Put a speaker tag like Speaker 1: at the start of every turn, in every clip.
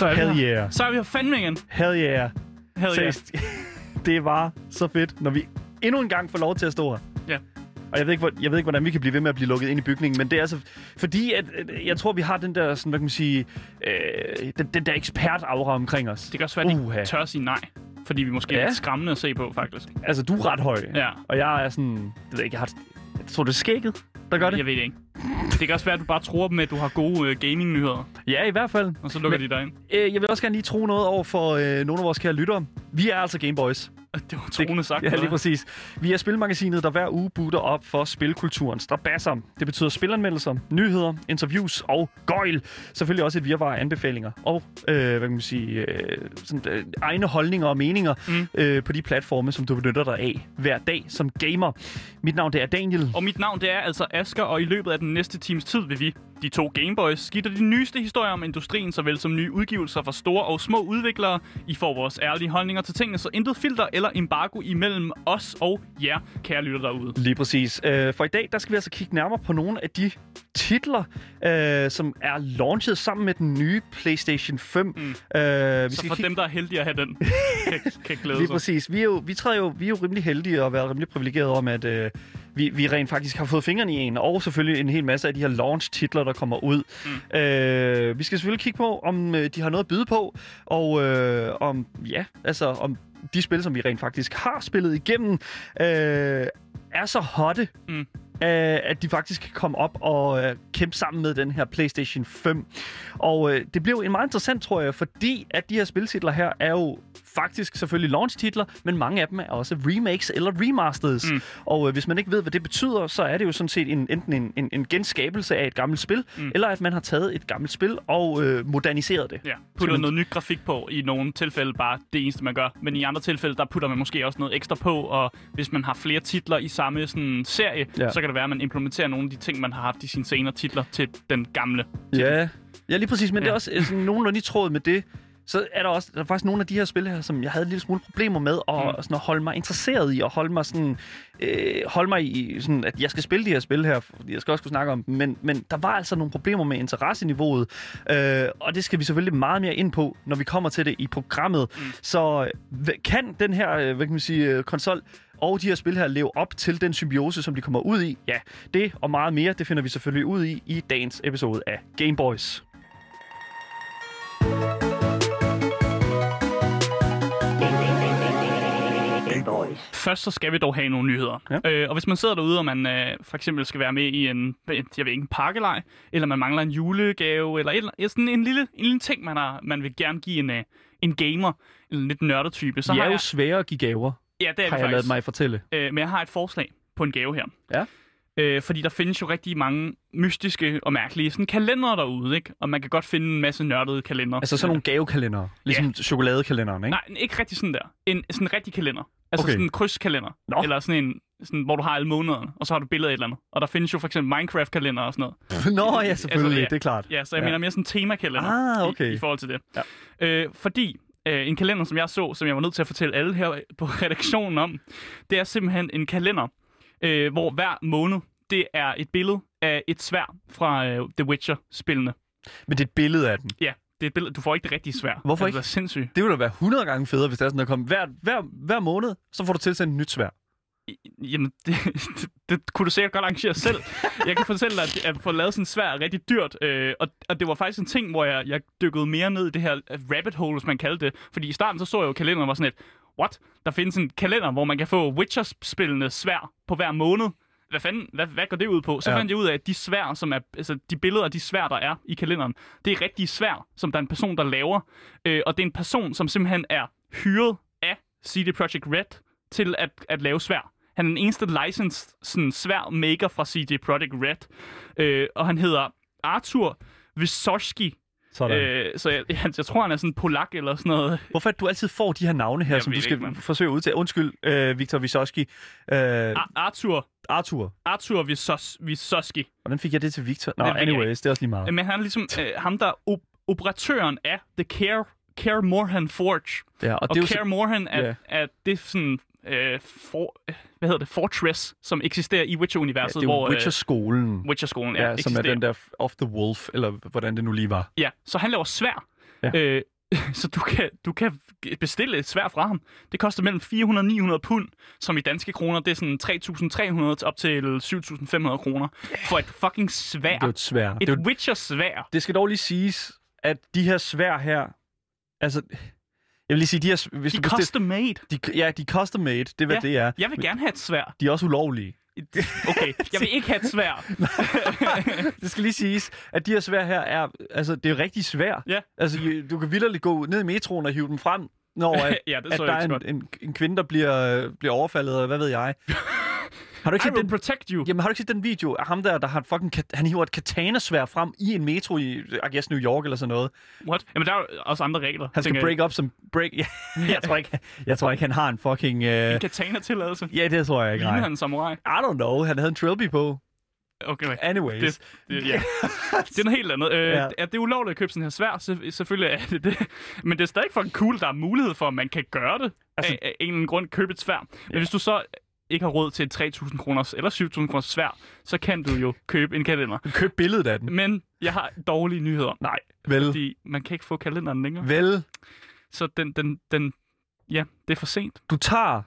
Speaker 1: Så er, vi
Speaker 2: Hell
Speaker 1: her.
Speaker 2: yeah.
Speaker 1: så er vi her fandme igen.
Speaker 2: Hell yeah.
Speaker 1: Hell yeah.
Speaker 2: Seriøst. det var så fedt, når vi endnu en gang får lov til at stå her.
Speaker 1: Ja.
Speaker 2: Og jeg ved, ikke, hvor, jeg ved ikke, hvordan vi kan blive ved med at blive lukket ind i bygningen, men det er altså fordi, at, jeg tror, vi har den der, sådan, hvad kan man sige, øh, den, den der ekspert-aura omkring os.
Speaker 1: Det kan også være, at de
Speaker 2: Uha.
Speaker 1: tør sige nej. Fordi vi måske er
Speaker 2: Ja.
Speaker 1: lidt skræmmende at se på, faktisk.
Speaker 2: Altså, du er ret høj,
Speaker 1: Ja.
Speaker 2: og jeg er sådan, det ved ikke, jeg har, jeg tror, det er skægget, der gør det.
Speaker 1: Jeg ved det ikke. Det kan også være, at du bare tror dem, at du har gode uh, gaming-nyheder,
Speaker 2: Ja, i hvert fald.
Speaker 1: og så lukker
Speaker 2: Men-
Speaker 1: de dig ind.
Speaker 2: Øh, jeg vil også gerne lige tro noget over for øh, nogle af vores kære lyttere. Vi er altså Gameboys.
Speaker 1: Det var troende sagt.
Speaker 2: Ja, lige præcis. Vi er spilmagasinet, der hver uge butter op for spilkulturen. Strabasser. Det betyder spilanmeldelser, nyheder, interviews og gøjl. Selvfølgelig også et virvar af anbefalinger og, øh, hvad kan man sige, øh, sådan, øh, egne holdninger og meninger
Speaker 1: Mm.
Speaker 2: øh, på de platforme, som du benytter dig af hver dag som gamer. Mit navn det er Daniel.
Speaker 1: Og mit navn det er altså Asker, og i løbet af den næste times tid vil vi, de to Gameboys, dig de nyeste historier om industrien, såvel som nye udgivelser fra store og små udviklere. I får vores ærlige holdninger til tingene, så intet filter eller embargo imellem os og jer, kære lytter derude.
Speaker 2: Lige præcis. Øh, for i dag, der skal vi altså kigge nærmere på nogle af de titler, øh, som er launchet sammen med den nye PlayStation 5. Mm. Øh, vi
Speaker 1: Så
Speaker 2: skal
Speaker 1: for
Speaker 2: kigge-
Speaker 1: dem, der er heldige at have den, kan, kan glæde
Speaker 2: Lige
Speaker 1: sig.
Speaker 2: præcis. Vi er jo, vi træder jo, vi er jo rimelig heldige og været rimelig privilegerede om, at øh, vi, vi rent faktisk har fået fingrene i en, og selvfølgelig en hel masse af de her launch-titler, der kommer ud. Mm. Øh, vi skal selvfølgelig kigge på, om øh, de har noget at byde på, og øh, om, ja, altså om de spil, som vi rent faktisk har spillet igennem, øh, er så hotte,
Speaker 1: Mm.
Speaker 2: øh, at de faktisk kan komme op og øh, kæmpe sammen med den her PlayStation 5. Og øh, det bliver jo en meget interessant, tror jeg, fordi at de her spiltitler her er jo faktisk selvfølgelig launch-titler, men mange af dem er også remakes eller remasters.
Speaker 1: Mm.
Speaker 2: Og øh, hvis man ikke ved, hvad det betyder, så er det jo sådan set en, enten en, en, en genskabelse af et gammelt spil,
Speaker 1: Mm.
Speaker 2: eller at man har taget et gammelt spil og øh, moderniseret det.
Speaker 1: Ja, putter noget nyt grafik på. I nogle tilfælde bare det eneste, man gør. Men i andre tilfælde, der putter man måske også noget ekstra på. Og hvis man har flere titler i samme sådan, serie,
Speaker 2: Ja.
Speaker 1: så kan det være, at man implementerer nogle af de ting, man har haft i sine senere titler til den gamle.
Speaker 2: Ja, ja lige præcis, men ja. det er også sådan, nogenlunde i tråd med det. Så er der også der er faktisk nogle af de her spil her, som jeg havde en lille smule problemer med at,
Speaker 1: Mm.
Speaker 2: sådan at holde mig interesseret i, og holde mig sådan, øh, holde mig i, sådan, at jeg skal spille de her spil her, fordi jeg skal også kunne snakke om dem, men, men der var altså nogle problemer med interesseniveauet, øh, og det skal vi selvfølgelig meget mere ind på, når vi kommer til det i programmet.
Speaker 1: Mm.
Speaker 2: Så kan den her, øh, hvad kan man sige, øh, konsol og de her spil her leve op til den symbiose, som de kommer ud i? Ja, det og meget mere, det finder vi selvfølgelig ud i i dagens episode af Game Boys.
Speaker 3: Gameboys.
Speaker 1: Først så skal vi dog have nogle nyheder.
Speaker 2: Ja.
Speaker 1: Øh, og hvis man sidder derude, og man øh, for eksempel skal være med i en, jeg ved ikke, en pakkelej, eller man mangler en julegave, eller et, eller- ja, sådan en lille, en lille ting, man, har, man vil gerne give en, øh, en gamer, eller en lidt nørdet type, så
Speaker 2: Så
Speaker 1: har
Speaker 2: er jo
Speaker 1: jeg,
Speaker 2: svære at give gaver,
Speaker 1: ja, det er
Speaker 2: har
Speaker 1: det
Speaker 2: jeg lavet mig fortælle.
Speaker 1: Øh, men jeg har et forslag på en gave her.
Speaker 2: Ja.
Speaker 1: Øh, fordi der findes jo rigtig mange mystiske og mærkelige sådan kalendere derude, ikke? Og man kan godt finde en masse nørdede kalendere.
Speaker 2: Altså sådan nogle gavekalendere, ligesom ja. chokoladekalenderen, ikke?
Speaker 1: Nej, ikke rigtig sådan der. En sådan en rigtig kalender. Altså
Speaker 2: Okay.
Speaker 1: sådan en krydskalender.
Speaker 2: Nå.
Speaker 1: Eller sådan en, sådan, hvor du har alle månederne, og så har du billeder af et eller andet. Og der findes jo for eksempel Minecraft-kalender og sådan noget.
Speaker 2: Nå ja, selvfølgelig,
Speaker 1: ja.
Speaker 2: det er klart.
Speaker 1: Ja, så jeg
Speaker 2: Ja.
Speaker 1: mener mere sådan en temakalender
Speaker 2: Ah, okay.
Speaker 1: i, i forhold til det.
Speaker 2: Ja.
Speaker 1: Øh, fordi øh, en kalender, som jeg så, som jeg var nødt til at fortælle alle her på redaktionen om, det er simpelthen en kalender, øh, hvor hver måned, det er et billede af et svær fra øh, The Witcher-spillene.
Speaker 2: Men det er et billede af den.
Speaker 1: Ja, det er et billede. Du får ikke det rigtige svær.
Speaker 2: Hvorfor
Speaker 1: det
Speaker 2: ikke?
Speaker 1: er sindssygt.
Speaker 2: Det ville da være 100 gange federe, hvis det er sådan, der kommer hver, hver, hver måned, så får du tilsendt et nyt svær.
Speaker 1: Jamen, det, det, det kunne du sikkert godt arrangere selv. Jeg kan fortælle dig, at, at få lavet sådan svær rigtig dyrt. Øh, og, og det var faktisk en ting, hvor jeg, jeg dykkede mere ned i det her rabbit hole, hvis man kalder det. Fordi i starten så så jeg jo kalenderen og var sådan et, what? Der findes en kalender, hvor man kan få Witcher-spillende svær på hver måned. Hvad fanden, hvad, hvad går det ud på? Så
Speaker 2: Ja.
Speaker 1: fandt jeg ud af, at de svær, som er, altså de billeder af de svær, der er i kalenderen, det er rigtige svær, som der er en person, der laver. Øh, og det er en person, som simpelthen er hyret af CD Projekt Red til at, at lave svær. Han er den eneste licensed sådan, svær maker fra CD Projekt Red. Øh, og han hedder Arthur Wysoski.
Speaker 2: Sådan.
Speaker 1: Øh, så jeg, jeg, jeg tror, han er sådan polak eller sådan noget.
Speaker 2: Hvorfor at du altid får de her navne her,
Speaker 1: Jeg
Speaker 2: som du
Speaker 1: det
Speaker 2: skal
Speaker 1: ikke,
Speaker 2: forsøge at udtale? Undskyld, øh, Victor Vysotsky. Øh,
Speaker 1: Ar- Arthur,
Speaker 2: Arthur.
Speaker 1: Arthur Wysos, Wysoski.
Speaker 2: Hvordan fik jeg det til Victor? Nå,
Speaker 1: Det
Speaker 2: anyways, det er også lige meget.
Speaker 1: Men han er ligesom øh, ham, der er op- operatøren af The Care, Care Morhan Forge.
Speaker 2: Ja, og,
Speaker 1: Og,
Speaker 2: det er
Speaker 1: Care
Speaker 2: så,
Speaker 1: Morhan er,
Speaker 2: Ja.
Speaker 1: er det er sådan øh, for, øh, hvad hedder det, fortress, som eksisterer i
Speaker 2: Ja,
Speaker 1: Witcher-universet,
Speaker 2: det er
Speaker 1: hvor
Speaker 2: jo Witcher-skolen.
Speaker 1: øh, Witcher-skolen ja,
Speaker 2: Ja, som er
Speaker 1: eksisterer.
Speaker 2: den der of the wolf, eller hvordan det nu lige var.
Speaker 1: Ja, så han laver svær.
Speaker 2: Ja.
Speaker 1: Øh, så du kan, du kan bestille et svær fra ham. Det koster mellem 400 og 900 pund, som i danske kroner, det er sådan 3.300 til op til 7.500 kroner for et fucking svær.
Speaker 2: Det er et svær.
Speaker 1: et
Speaker 2: Det, er jo,
Speaker 1: Witcher-svær.
Speaker 2: det skal dog lige siges, at de her svær her... Altså, jeg vil lige sige, de her... Hvis
Speaker 1: De er custom made.
Speaker 2: de, ja, de er custom made, det er, hvad
Speaker 1: Ja.
Speaker 2: det er.
Speaker 1: Jeg vil gerne have et svær.
Speaker 2: De er også ulovlige.
Speaker 1: Okay, jeg vil ikke have et svær.
Speaker 2: Det skal lige siges, at de her svær her er... Altså, det er rigtig svært.
Speaker 1: Ja.
Speaker 2: Altså, du kan vildt gå ned i metroen og hive dem frem, når at,
Speaker 1: ja, det
Speaker 2: at der er en, en, en kvinde, der bliver, bliver overfaldet, og hvad ved jeg. Har du ikke
Speaker 1: I
Speaker 2: set
Speaker 1: will
Speaker 2: den,
Speaker 1: protect you.
Speaker 2: Jamen, har du ikke set den video af ham der, der har fucking... Han hiver et katana-svær frem i en metro i, I guess, New York eller sådan noget.
Speaker 1: What? Jamen, der er jo også andre regler.
Speaker 2: Han skal
Speaker 1: tænker jeg.
Speaker 2: break up som... Break... Ja, jeg, tror ikke, jeg tror ikke, han har en fucking... Uh...
Speaker 1: En katana-tilladelse.
Speaker 2: Ja, det tror jeg ikke,
Speaker 1: Ligner han en samurai?
Speaker 2: I don't know. Han havde en trilby på.
Speaker 1: Okay,
Speaker 2: Anyways.
Speaker 1: Det- det, ja. det er noget helt andet. Øh,
Speaker 2: Ja.
Speaker 1: ja. Er det ulovligt at købe sådan her svær? Så, selvfølgelig er det det. Men det er stadig fucking cool, at der er mulighed for, at man kan gøre det.
Speaker 2: Altså-
Speaker 1: af, af en eller anden grund købe et svær. Men hvis du så ikke har råd til et 3.000 kroners eller 7.000 kroners svær, så kan du jo købe en kalender.
Speaker 2: Køb billedet af den.
Speaker 1: Men jeg har dårlige nyheder.
Speaker 2: Nej, vel.
Speaker 1: Fordi man kan ikke få kalenderen længere.
Speaker 2: Vel,
Speaker 1: Så den, den, den, ja, det er for sent.
Speaker 2: du tager...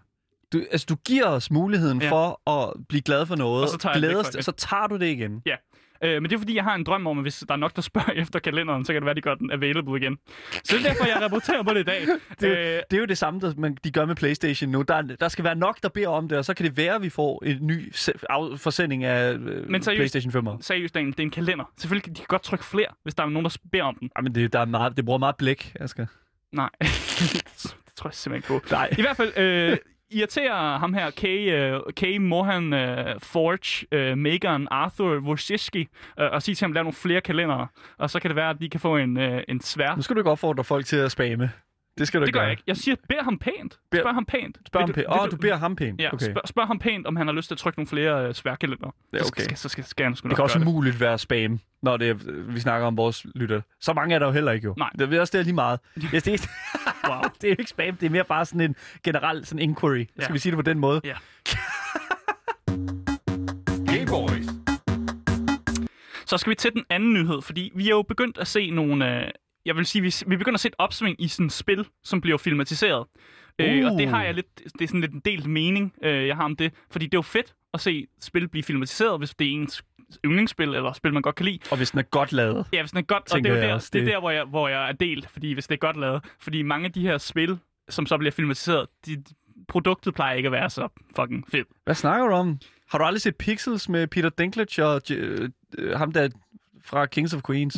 Speaker 2: Du, altså, du giver os muligheden ja. For at blive glad for noget,
Speaker 1: Og så tager jeg det
Speaker 2: glæde
Speaker 1: væk
Speaker 2: os,
Speaker 1: fra det.
Speaker 2: så tager du det igen.
Speaker 1: Ja. Øh, men det er fordi, jeg har en drøm om, at hvis der er nok, der spørger efter kalenderen, så kan det være, at de gør den available igen. Så det er derfor, jeg rapporterer på det i dag.
Speaker 2: Det, er jo-
Speaker 1: øh,
Speaker 2: det er jo det samme, der, man, de gør med Playstation nu. Der, der skal være nok, der beder om det, og så kan det være, at vi får en ny se- af, forsending af øh,
Speaker 1: Men seriøst-
Speaker 2: Playstation 5'er.
Speaker 1: seriøst, Daniel, det er en kalender. Selvfølgelig kan de kan godt trykke flere, hvis der er nogen, der beder om den.
Speaker 2: Jamen, det, der er meget, det bruger meget blæk, Asger.
Speaker 1: Nej, det tror jeg simpelthen ikke på.
Speaker 2: Nej.
Speaker 1: I hvert fald øh, irriterer ham her, Kay, uh, Kay Mohan uh, Forge, øh, uh, Megan Arthur Wojcicki, uh, og sige til ham, at lave nogle flere kalendere. Og så kan det være, at de kan få en, uh, en svær.
Speaker 2: Nu skal du ikke opfordre folk til at spamme. Det skal du
Speaker 1: Det
Speaker 2: ikke
Speaker 1: gør
Speaker 2: gøre.
Speaker 1: jeg ikke. Jeg siger, bed ham pænt.
Speaker 2: Bed-
Speaker 1: Spørg ham pænt.
Speaker 2: Spørg ham pænt. Åh, du beder ham pænt.
Speaker 1: Ja,
Speaker 2: okay.
Speaker 1: spørg, spørg ham pænt, om han har lyst til at trykke nogle flere uh, sværkalender.
Speaker 2: Det er
Speaker 1: Så
Speaker 2: okay.
Speaker 1: skal, så skal, skal han sgu
Speaker 2: Det kan også
Speaker 1: det.
Speaker 2: umuligt være spam, når det er, vi snakker om vores lytter. Så mange er der jo heller ikke jo.
Speaker 1: Nej.
Speaker 2: Det er også det er lige meget. Yes, det, er,
Speaker 1: Wow.
Speaker 2: det er jo ikke spam, det er mere bare sådan en generel sådan inquiry. Skal
Speaker 1: Ja.
Speaker 2: vi sige det på den måde?
Speaker 1: Ja.
Speaker 3: Game Boys.
Speaker 1: Så skal vi til den anden nyhed, fordi vi er jo begyndt at se nogle... Øh, jeg vil sige, vi, vi begynder at se et opsving i sådan spil, som bliver filmatiseret. Uh. Øh, og det har jeg lidt, det er sådan lidt en delt mening, øh, jeg har om det. Fordi det er jo fedt at se spil blive filmatiseret, hvis det er ens yndlingsspil, eller spil, man godt kan lide.
Speaker 2: Og hvis den er godt lavet.
Speaker 1: Ja, hvis den er godt, og det er jo der,
Speaker 2: også,
Speaker 1: det er
Speaker 2: det-
Speaker 1: der hvor, jeg, hvor jeg er delt, fordi hvis det er godt lavet. Fordi mange af de her spil, som så bliver filmatiseret, de, produktet plejer ikke at være så fucking fedt.
Speaker 2: Hvad snakker du om? Har du aldrig set Pixels med Peter Dinklage og øh, ham der fra Kings of Queens?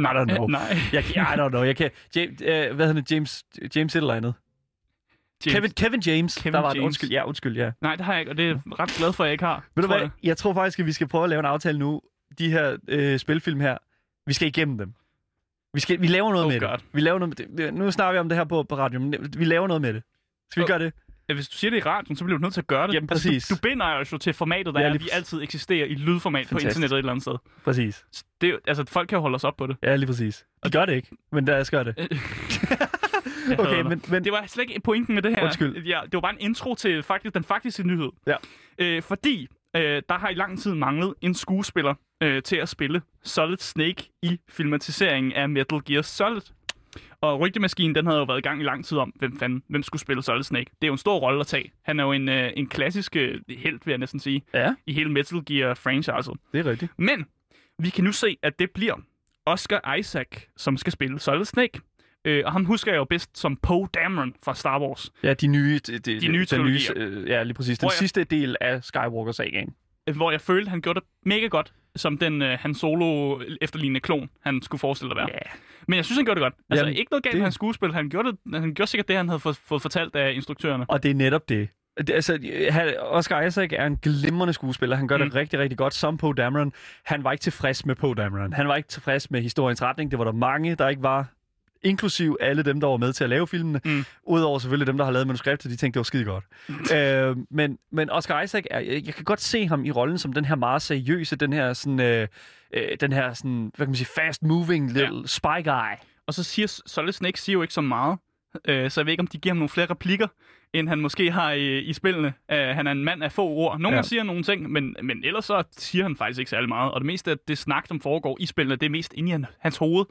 Speaker 2: I don't know.
Speaker 1: Nej.
Speaker 2: Jeg, kan- I don't know. Jeg kan, James, øh, hvad hedder det? James, James et eller andet.
Speaker 1: James.
Speaker 2: Kevin, Kevin James.
Speaker 1: Kevin
Speaker 2: der var.
Speaker 1: James.
Speaker 2: Undskyld, ja, undskyld, ja.
Speaker 1: Nej, det har jeg ikke, og det er jeg ret glad for, at jeg ikke har.
Speaker 2: Ved du hvad? Jeg tror faktisk, at vi skal prøve at lave en aftale nu. De her øh, spilfilm her, vi skal igennem dem. Vi, skal, vi laver noget
Speaker 1: Oh
Speaker 2: med
Speaker 1: God.
Speaker 2: det. Vi laver noget med det. Nu snakker vi om det her på, på radio, men vi laver noget med det. Skal vi
Speaker 1: Oh.
Speaker 2: gøre det?
Speaker 1: Hvis du siger det i radioen, så bliver du nødt til at gøre det.
Speaker 2: Jamen,
Speaker 1: Altså,
Speaker 2: præcis.
Speaker 1: du, du binder os jo til formatet, der
Speaker 2: Ja,
Speaker 1: er, at vi altid eksisterer i lydformat
Speaker 2: Fantastisk.
Speaker 1: på internettet et eller andet sted.
Speaker 2: Præcis.
Speaker 1: Så det, altså, folk kan jo holde os op på det.
Speaker 2: Ja, lige præcis. De gør det ikke, men os gøre det. Okay, men, men
Speaker 1: Det var slet ikke pointen med det her.
Speaker 2: Undskyld.
Speaker 1: Ja, det var bare en intro til faktisk, den faktiske nyhed.
Speaker 2: Ja.
Speaker 1: Øh, fordi øh, der har i lang tid manglet en skuespiller øh, til at spille Solid Snake i filmatiseringen af Metal Gear Solid. Og rygtemaskinen, den havde jo været i gang i lang tid om, hvem, fanden, hvem skulle spille Solid Snake. Det er jo en stor rolle at tage. Han er jo en, øh, en klassisk øh, helt, vil jeg næsten sige,
Speaker 2: ja,
Speaker 1: i hele Metal Gear-franchiset.
Speaker 2: det er rigtigt.
Speaker 1: Men vi kan nu se, at det bliver Oscar Isaac, som skal spille Solid Snake. Øh, og ham husker jeg jo bedst som Poe Dameron fra Star Wars.
Speaker 2: Ja, de nye, de, de,
Speaker 1: De nye
Speaker 2: den nye, øh, Ja, lige præcis. Den
Speaker 1: jeg-
Speaker 2: sidste del af Skywalker-sagaen.
Speaker 1: Øh, Hvor jeg følte, han gjorde det mega godt, som den øh, han solo efterlignende klon, han skulle forestille at være.
Speaker 2: Ja.
Speaker 1: Men jeg synes, han gjorde det godt. Altså,
Speaker 2: Jamen,
Speaker 1: ikke noget galt
Speaker 2: det-
Speaker 1: med hans skuespil. Han gjorde, det, han gjorde sikkert det, han havde fået, fået fortalt af instruktørerne.
Speaker 2: Og det er netop det. Det- Altså, han- Oscar Isaac er en glimrende skuespiller. Han gør. Mm. det rigtig, rigtig godt som Poe Dameron. Han var ikke tilfreds med Poe Dameron. Han var ikke tilfreds med historiens retning. Det var der mange, der ikke var. Inklusiv alle dem, der var med til at lave filmene.
Speaker 1: Mm.
Speaker 2: Udover selvfølgelig dem, der har lavet manuskriptet. De tænkte, det var skide godt. øh, men, men Oscar Isaac, er, jeg kan godt se ham i rollen som den her meget seriøse, den her sådan... Øh, øh, den her sådan, hvad kan man sige, fast moving little ja. spy guy.
Speaker 1: Og så siger Solid Snake siger jo ikke så meget. øh, så jeg ved ikke, om de giver ham nogle flere replikker, end han måske har i, i spillene. Uh, han er en mand af få ord. Nogle
Speaker 2: Ja.
Speaker 1: siger nogle ting, men, men ellers så siger han faktisk ikke særlig meget. Og det meste af det snak, som foregår i spillene, det er mest inde i han- hans hoved,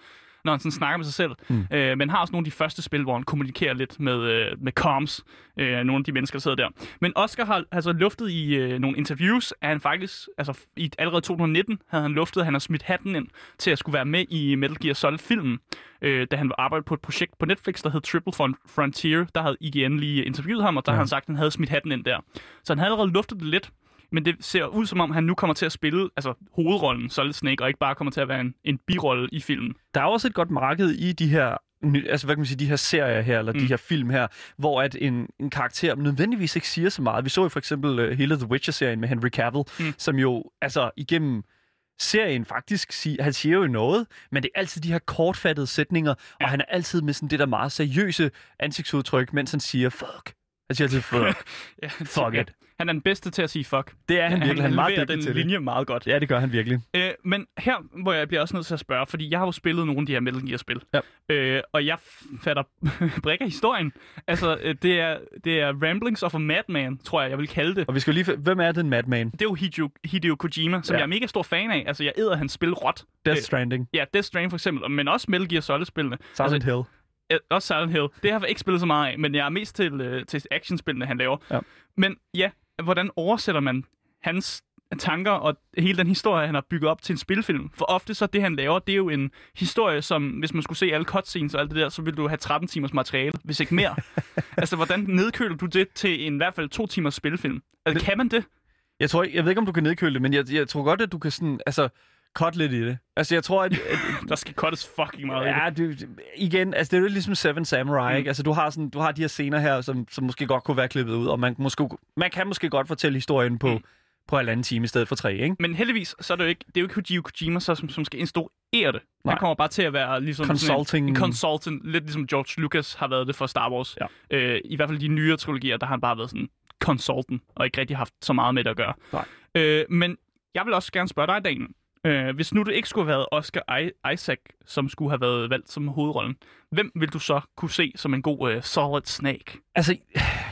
Speaker 1: når han sådan snakker med sig selv. Mm. Øh, men har også nogle af de første spil, hvor han kommunikerer lidt med, øh, med comms, øh, nogle af de mennesker, der sidder der. Men Oscar har altså luftet i øh, nogle interviews, at han faktisk, altså i, allerede 2019 havde han luftet, at han har smidt hatten ind til at skulle være med i Metal Gear Solid-filmen, øh, da han arbejdede på et projekt på Netflix, der hed Triple Fron- Frontier. Der havde IGN lige interviewet ham, og der ja. havde han sagt, at han havde smidt hatten ind der. Så han havde allerede luftet det lidt, men det ser ud som om, han nu kommer til at spille altså, hovedrollen Solid Snake, og ikke bare kommer til at være en, en birolle i filmen.
Speaker 2: Der er også et godt marked i de her altså hvad kan man sige, de her serier her, eller mm. de her film her, hvor at en, en karakter nødvendigvis ikke siger så meget. Vi så jo for eksempel uh, hele The Witcher-serien med Henry Cavill, mm. som jo altså igennem serien faktisk siger, han siger jo noget, men det er altid de her kortfattede sætninger, ja. og han er altid med sådan det der meget seriøse ansigtsudtryk, mens han siger fuck. Han siger altid fuck.
Speaker 1: Ja,
Speaker 2: Fuck it.
Speaker 1: Han er den bedste til at sige fuck.
Speaker 2: Det er han virkelig. Han er meget dygtig
Speaker 1: den
Speaker 2: til det.
Speaker 1: linje meget godt.
Speaker 2: Ja, det gør han virkelig.
Speaker 1: Øh, men her, hvor jeg bliver også nødt til at spørge, fordi jeg har jo spillet nogle af de her Metal Gear-spil,
Speaker 2: Ja.
Speaker 1: øh, og jeg fatter brækker historien. Altså, øh, det er, det er Ramblings of a Madman, tror jeg, jeg vil kalde det.
Speaker 2: Og vi skal lige... Hvem er den madman?
Speaker 1: Det er jo Hideo, Hideo Kojima, som
Speaker 2: Ja.
Speaker 1: jeg er mega stor fan af. Altså, jeg æder hans spil råt.
Speaker 2: Death
Speaker 1: Øh,
Speaker 2: Stranding.
Speaker 1: Ja, Death Stranding for eksempel, men også Metal Gear Solid-spillene.
Speaker 2: Silent
Speaker 1: altså,
Speaker 2: Hill.
Speaker 1: Øh, også Silent Hill. Det har jeg ikke spillet så meget af, men jeg er mest til, øh, til actionspillene, han laver.
Speaker 2: Ja.
Speaker 1: Men ja, hvordan oversætter man hans tanker og hele den historie, han har bygget op til en spilfilm? For ofte så det, han laver, det er jo en historie, som hvis man skulle se alle cutscenes og alt det der, så ville du have 13 timers materiale, hvis ikke mere. altså, hvordan nedkøler du det til en i hvert fald to timers spilfilm? Altså, kan man det?
Speaker 2: Jeg tror jeg ved ikke, om du kan nedkøle det, men jeg, jeg tror godt, at du kan sådan, altså, cut lidt i det. Altså, jeg tror, at, at
Speaker 1: Der skal cuttes fucking meget i det.
Speaker 2: ja, du, igen, altså, det er jo lidt ligesom Seven Samurai, mm. ikke? Altså, du har, sådan, du har de her scener her, som, som måske godt kunne være klippet ud, og man, måske, man kan måske godt fortælle historien på, mm. på halvanden time i stedet for tre, ikke?
Speaker 1: Men heldigvis, så er det jo ikke, det er jo ikke Hideo Kojima, så, som, som skal instruere det.
Speaker 2: Nej.
Speaker 1: Han kommer bare til at være ligesom
Speaker 2: Consulting.
Speaker 1: En, en consultant, lidt ligesom George Lucas har været det for Star Wars.
Speaker 2: Ja.
Speaker 1: Øh, I hvert fald de nyere trilogier, der har han bare været sådan consultant, og ikke rigtig haft så meget med det at gøre.
Speaker 2: Nej.
Speaker 1: Øh, men jeg vil også gerne spørge dig, Daniel. Øh, hvis nu det ikke skulle have været Oscar I- Isaac, som skulle have været valgt som hovedrollen, hvem vil du så kunne se som en god uh, Solid Snake?
Speaker 2: Altså,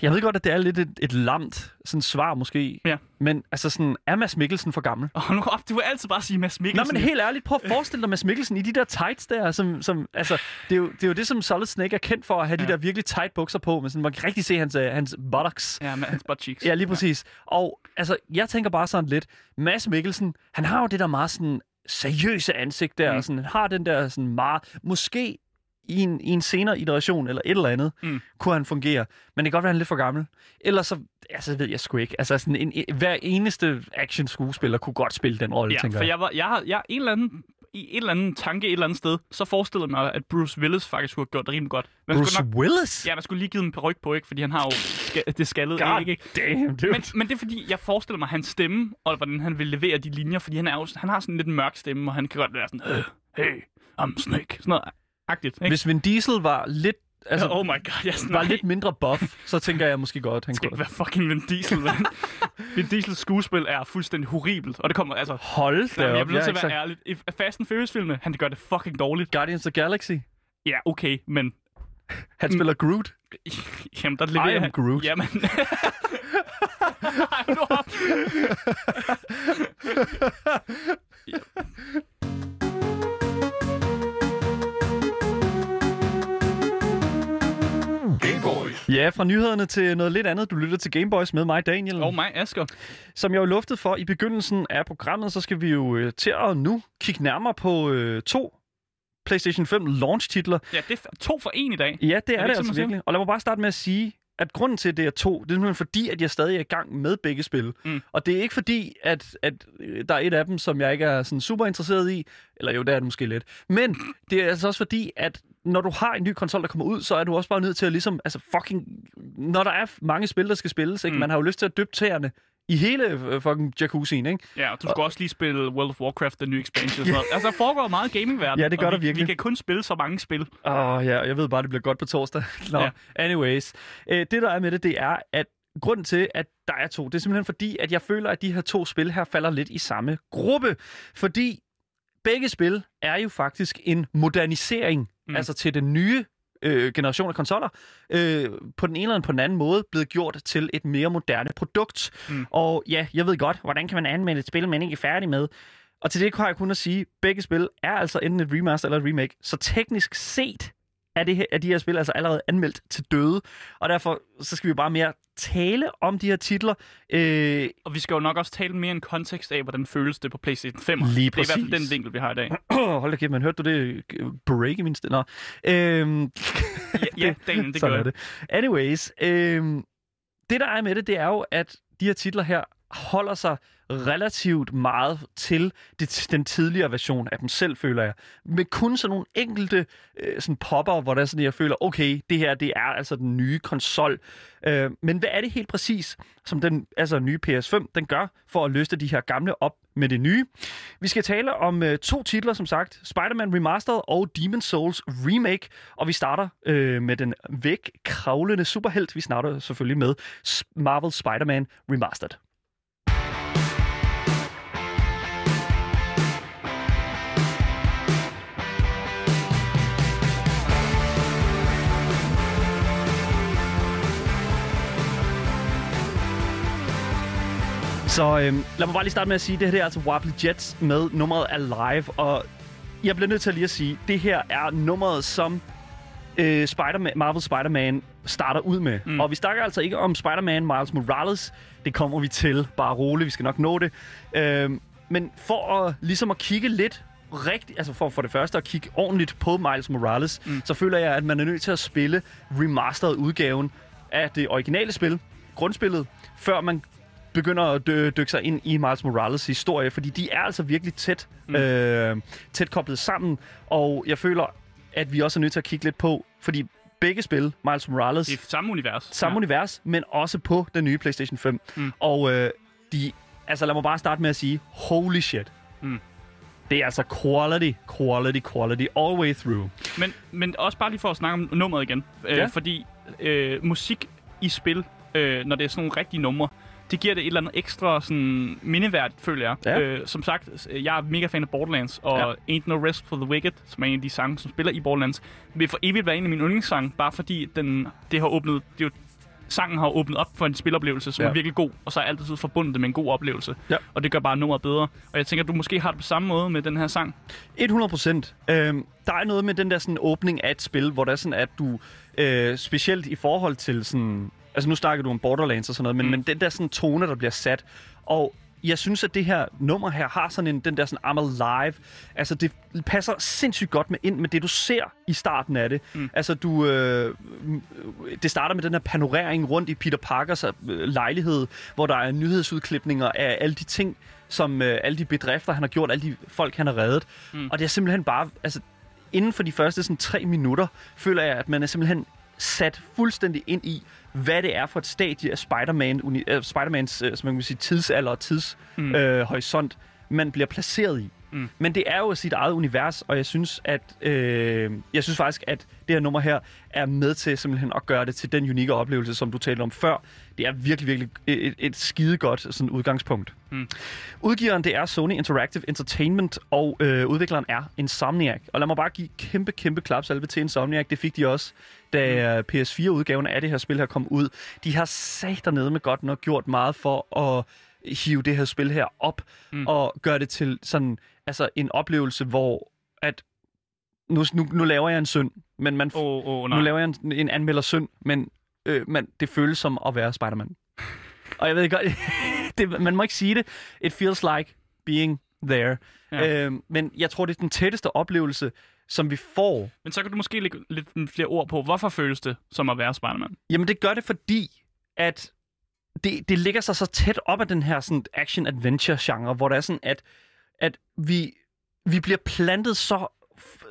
Speaker 2: jeg ved godt, at det er lidt et, et lamt sådan svar måske,
Speaker 1: Ja.
Speaker 2: men altså sådan, er Mads Mikkelsen for gammel?
Speaker 1: Og nu op, du vil altid bare sige Mads
Speaker 2: Nå,
Speaker 1: Mikkelsen.
Speaker 2: men helt ærligt, prøv at forestille dig Mads Mikkelsen i de der tights der, som, som altså, det er, jo, det er jo det, som Solid Snake er kendt for, at have ja.
Speaker 1: Ja.
Speaker 2: de der virkelig tight bukser på, men sådan, man kan rigtig se hans, øh, hans buttocks.
Speaker 1: Ja, med hans butt cheeks.
Speaker 2: Ja, lige præcis. Og altså, jeg tænker bare sådan lidt, Mads Mikkelsen, han har jo det der meget sådan seriøse ansigt der, mm. Og sådan, har den der sådan meget, måske i en, i en senere iteration eller et eller andet, mm. Kunne han fungere. Men det kan godt være, han er lidt for gammel. Ellers så, altså ved jeg sgu ikke. Altså sådan en, en, hver eneste action skuespiller kunne godt spille den rolle,
Speaker 1: Ja,
Speaker 2: tænker
Speaker 1: for
Speaker 2: jeg.
Speaker 1: jeg, var, jeg har jeg, en eller anden, i et eller andet tanke et eller andet sted, så forestillede jeg mig, at Bruce Willis faktisk skulle have gjort det rimelig godt. Man
Speaker 2: Bruce
Speaker 1: nok,
Speaker 2: Willis?
Speaker 1: ja, man skulle lige give en ryg på, ikke? Fordi han har jo ska, det skaldede
Speaker 2: God
Speaker 1: ikke?
Speaker 2: damn, dude.
Speaker 1: Men, men det er fordi, jeg forestiller mig hans stemme, og hvordan han vil levere de linjer, fordi han, er jo, han har sådan lidt en mørk stemme, og han kan godt være sådan, øh, hey, I'm Snake, sådan noget agtigt, ikke?
Speaker 2: Hvis Vin Diesel var lidt, altså,
Speaker 1: oh my god, jeg sådan,
Speaker 2: var lidt mindre buff, så tænker jeg måske godt, han
Speaker 1: skal
Speaker 2: kunne.
Speaker 1: ikke være fucking Vin Diesel, men Vin Diesels skuespil er fuldstændig horribelt, og det kommer, altså,
Speaker 2: Hold da
Speaker 1: men jeg
Speaker 2: op.
Speaker 1: bliver nødt til at være ærlig. I Fast and Furious-filmene, han gør det fucking dårligt.
Speaker 2: Guardians of the Galaxy.
Speaker 1: Ja, okay, men
Speaker 2: Han spiller Groot.
Speaker 1: Jamen, der leverer
Speaker 2: am
Speaker 1: han...
Speaker 2: Groot.
Speaker 1: Jamen... Ej, nu op.
Speaker 2: Ja, fra nyhederne til noget lidt andet. Du lytter til Gameboys med mig, Daniel.
Speaker 1: Og mig, Asger.
Speaker 2: Som jeg jo luftede for i begyndelsen af programmet, så skal vi jo øh, til at nu kigge nærmere på øh, to PlayStation 5 launch-titler.
Speaker 1: Ja, det er to for en i dag.
Speaker 2: Ja, det er,
Speaker 1: Er det
Speaker 2: det, altså virkelig. Og lad mig bare starte med at sige, at grunden til, at det er to, det er simpelthen fordi, at jeg stadig er i gang med begge spil.
Speaker 1: Mm.
Speaker 2: Og det er ikke fordi, at, at øh, der er et af dem, som jeg ikke er sådan super interesseret i. Eller jo, det er det måske lidt. Men det er altså også fordi, at når du har en ny konsol, der kommer ud, så er du også bare nødt til at ligesom, altså fucking, når der er mange spil, der skal spilles, ikke?
Speaker 1: Mm.
Speaker 2: man har jo lyst til at dyppe tæerne i hele øh, fucking jacuzzien, ikke?
Speaker 1: Ja, og du skal også lige spille World of Warcraft, den nye expansion. og sådan noget. Altså, der foregår meget i gamingverdenen.
Speaker 2: Ja, det gør
Speaker 1: og
Speaker 2: der
Speaker 1: vi,
Speaker 2: virkelig.
Speaker 1: Vi kan kun spille så mange spil.
Speaker 2: Åh, oh, ja, jeg ved bare, det bliver godt på torsdag. Nå, ja. Anyways. Øh, det, der er med det, det er, at grunden til, at der er to, det er simpelthen fordi, at jeg føler, at de her to spil her falder lidt i samme gruppe. Fordi begge spil er jo faktisk en modernisering. Mm. altså til den nye øh, generation af konsoller, øh, på den ene eller på den anden måde blevet gjort til et mere moderne produkt.
Speaker 1: Mm.
Speaker 2: Og ja, jeg ved godt, hvordan kan man anmelde et spil, man ikke er færdig med. Og til det kan jeg kun at sige, at begge spil er altså enten et remaster eller et remake. Så teknisk set er, det er de her spil altså allerede anmeldt til døde. Og derfor så skal vi bare mere tale om de her titler. Øh,
Speaker 1: Og vi skal jo nok også tale mere en kontekst af, hvordan føles det på PlayStation 5.
Speaker 2: Lige
Speaker 1: Det er i hvert fald
Speaker 2: præcis.
Speaker 1: den vinkel, vi har i dag.
Speaker 2: hold da kæft, man hørte du det break i min stemme? Øhm,
Speaker 1: Ja, ja Daniel, det gør jeg.
Speaker 2: det. Anyways, øhm, det der er med det, det er jo, at de her titler her holder sig relativt meget til det, den tidligere version af dem selv, føler jeg. Med kun sådan nogle enkelte øh, sådan popper, hvor der sådan, jeg føler, okay, det her, det er altså den nye konsol. Øh, men hvad er det helt præcis, som den altså nye PS5, den gør for at løste de her gamle op med det nye? Vi skal tale om øh, to titler, som sagt. Spider-Man Remastered og Demon Souls Remake. Og vi starter øh, med den vægkravlende superhelt. Vi starter selvfølgelig med Marvel Spider-Man Remastered. Så øhm, lad mig bare lige starte med at sige, at det her er altså Wobbly Jets med nummeret Alive. Og jeg bliver nødt til at lige at sige, at det her er nummeret, som øh, Spider-Man, Marvel Spider-Man starter ud med. Mm. Og vi snakker altså ikke om Spider-Man Miles Morales. Det kommer vi til. Bare roligt, vi skal nok nå det. Øhm, men for at, ligesom at kigge lidt rigtigt, altså for, for det første at kigge ordentligt på Miles Morales, mm. så føler jeg, at man er nødt til at spille remastered udgaven af det originale spil, grundspillet, før man begynder at dy- dykke sig ind i Miles Morales historie, fordi de er altså virkelig tæt, mm. øh, tæt koblet sammen, og jeg føler, at vi også er nødt til at kigge lidt på, fordi begge spil, Miles Morales,
Speaker 1: Det er samme univers.
Speaker 2: samme ja. univers, men også på den nye PlayStation 5.
Speaker 1: Mm.
Speaker 2: Og øh, de, altså lad mig bare starte med at sige, holy shit.
Speaker 1: Mm.
Speaker 2: Det er altså quality, quality, quality all the way through.
Speaker 1: Men, men også bare lige for at snakke om nummeret igen. Øh,
Speaker 2: Ja.
Speaker 1: Fordi øh, musik i spil, øh, når det er sådan nogle rigtige numre, det giver det et eller andet ekstra sådan, mindeværdigt, føler jeg.
Speaker 2: Ja.
Speaker 1: Øh, som sagt, jeg er mega fan af Borderlands, og ja. Ain't No Rest for the Wicked, som er en af de sange, som spiller i Borderlands, vil for evigt være en af mine yndlingssange, bare fordi den, det har åbnet, det er jo, sangen har åbnet op for en spiloplevelse, som
Speaker 2: Ja.
Speaker 1: er virkelig god, og så er altid forbundet det med en god oplevelse.
Speaker 2: Ja.
Speaker 1: Og det gør bare nummeret bedre. Og jeg tænker, at du måske har det på samme måde med den her sang.
Speaker 2: 100 procent. Øhm, der er noget med den der sådan åbning af et spil, hvor der er sådan, at du øh, specielt i forhold til sådan... Altså nu snakker du om Borderlands og sådan noget, men, mm. men den der sådan tone, der bliver sat, og jeg synes, at det her nummer her har sådan en, den der sådan I'm alive. Altså, det passer sindssygt godt med ind med det, du ser i starten af det. Mm. Altså, du... Øh, det starter med den her panorering rundt i Peter Parkers øh, lejlighed, hvor der er nyhedsudklipninger af alle de ting, som øh, alle de bedrifter, han har gjort, alle de folk, han har reddet. Mm. Og det er simpelthen bare... Altså, inden for de første sådan, tre minutter, føler jeg, at man er simpelthen sat fuldstændig ind i, hvad det er for et stadie af Spider-Man, uni- øh, Spider-Mans øh, som man kan sige, tidsalder og tidshorisont,
Speaker 1: Mm.
Speaker 2: øh, horisont, man bliver placeret i.
Speaker 1: Mm.
Speaker 2: Men det er jo sit eget univers, og jeg synes, at øh, jeg synes faktisk, at det her nummer her er med til simpelthen at gøre det til den unikke oplevelse, som du talte om før. Det er virkelig, virkelig et, et skidegodt sådan udgangspunkt.
Speaker 1: Mm.
Speaker 2: Udgiveren det er Sony Interactive Entertainment, og øh, udvikleren er Insomniac. Og lad mig bare give kæmpe, kæmpe klapsalve til Insomniac. Det fik de også, da mm. PS4-udgaven af det her spil her kom ud. De har sat dernede med godt nok gjort meget for at hive det her spil her op mm. og gøre det til sådan altså en oplevelse, hvor at nu, nu, nu laver jeg en synd, men man,
Speaker 1: oh, oh,
Speaker 2: nu laver jeg en, en anmelder synd, men øh, man, det føles som at være Spider-Man. Og jeg ved godt, det, man må ikke sige det. It feels like being there.
Speaker 1: Ja.
Speaker 2: Øh, men jeg tror, det er den tætteste oplevelse, som vi får.
Speaker 1: Men så kan du måske lægge lidt flere ord på, hvorfor føles det som at være Spider-Man?
Speaker 2: Jamen, det gør det, fordi at det, det ligger sig så tæt op af den her sådan action-adventure-genre, hvor der er sådan, at, at vi, vi bliver plantet så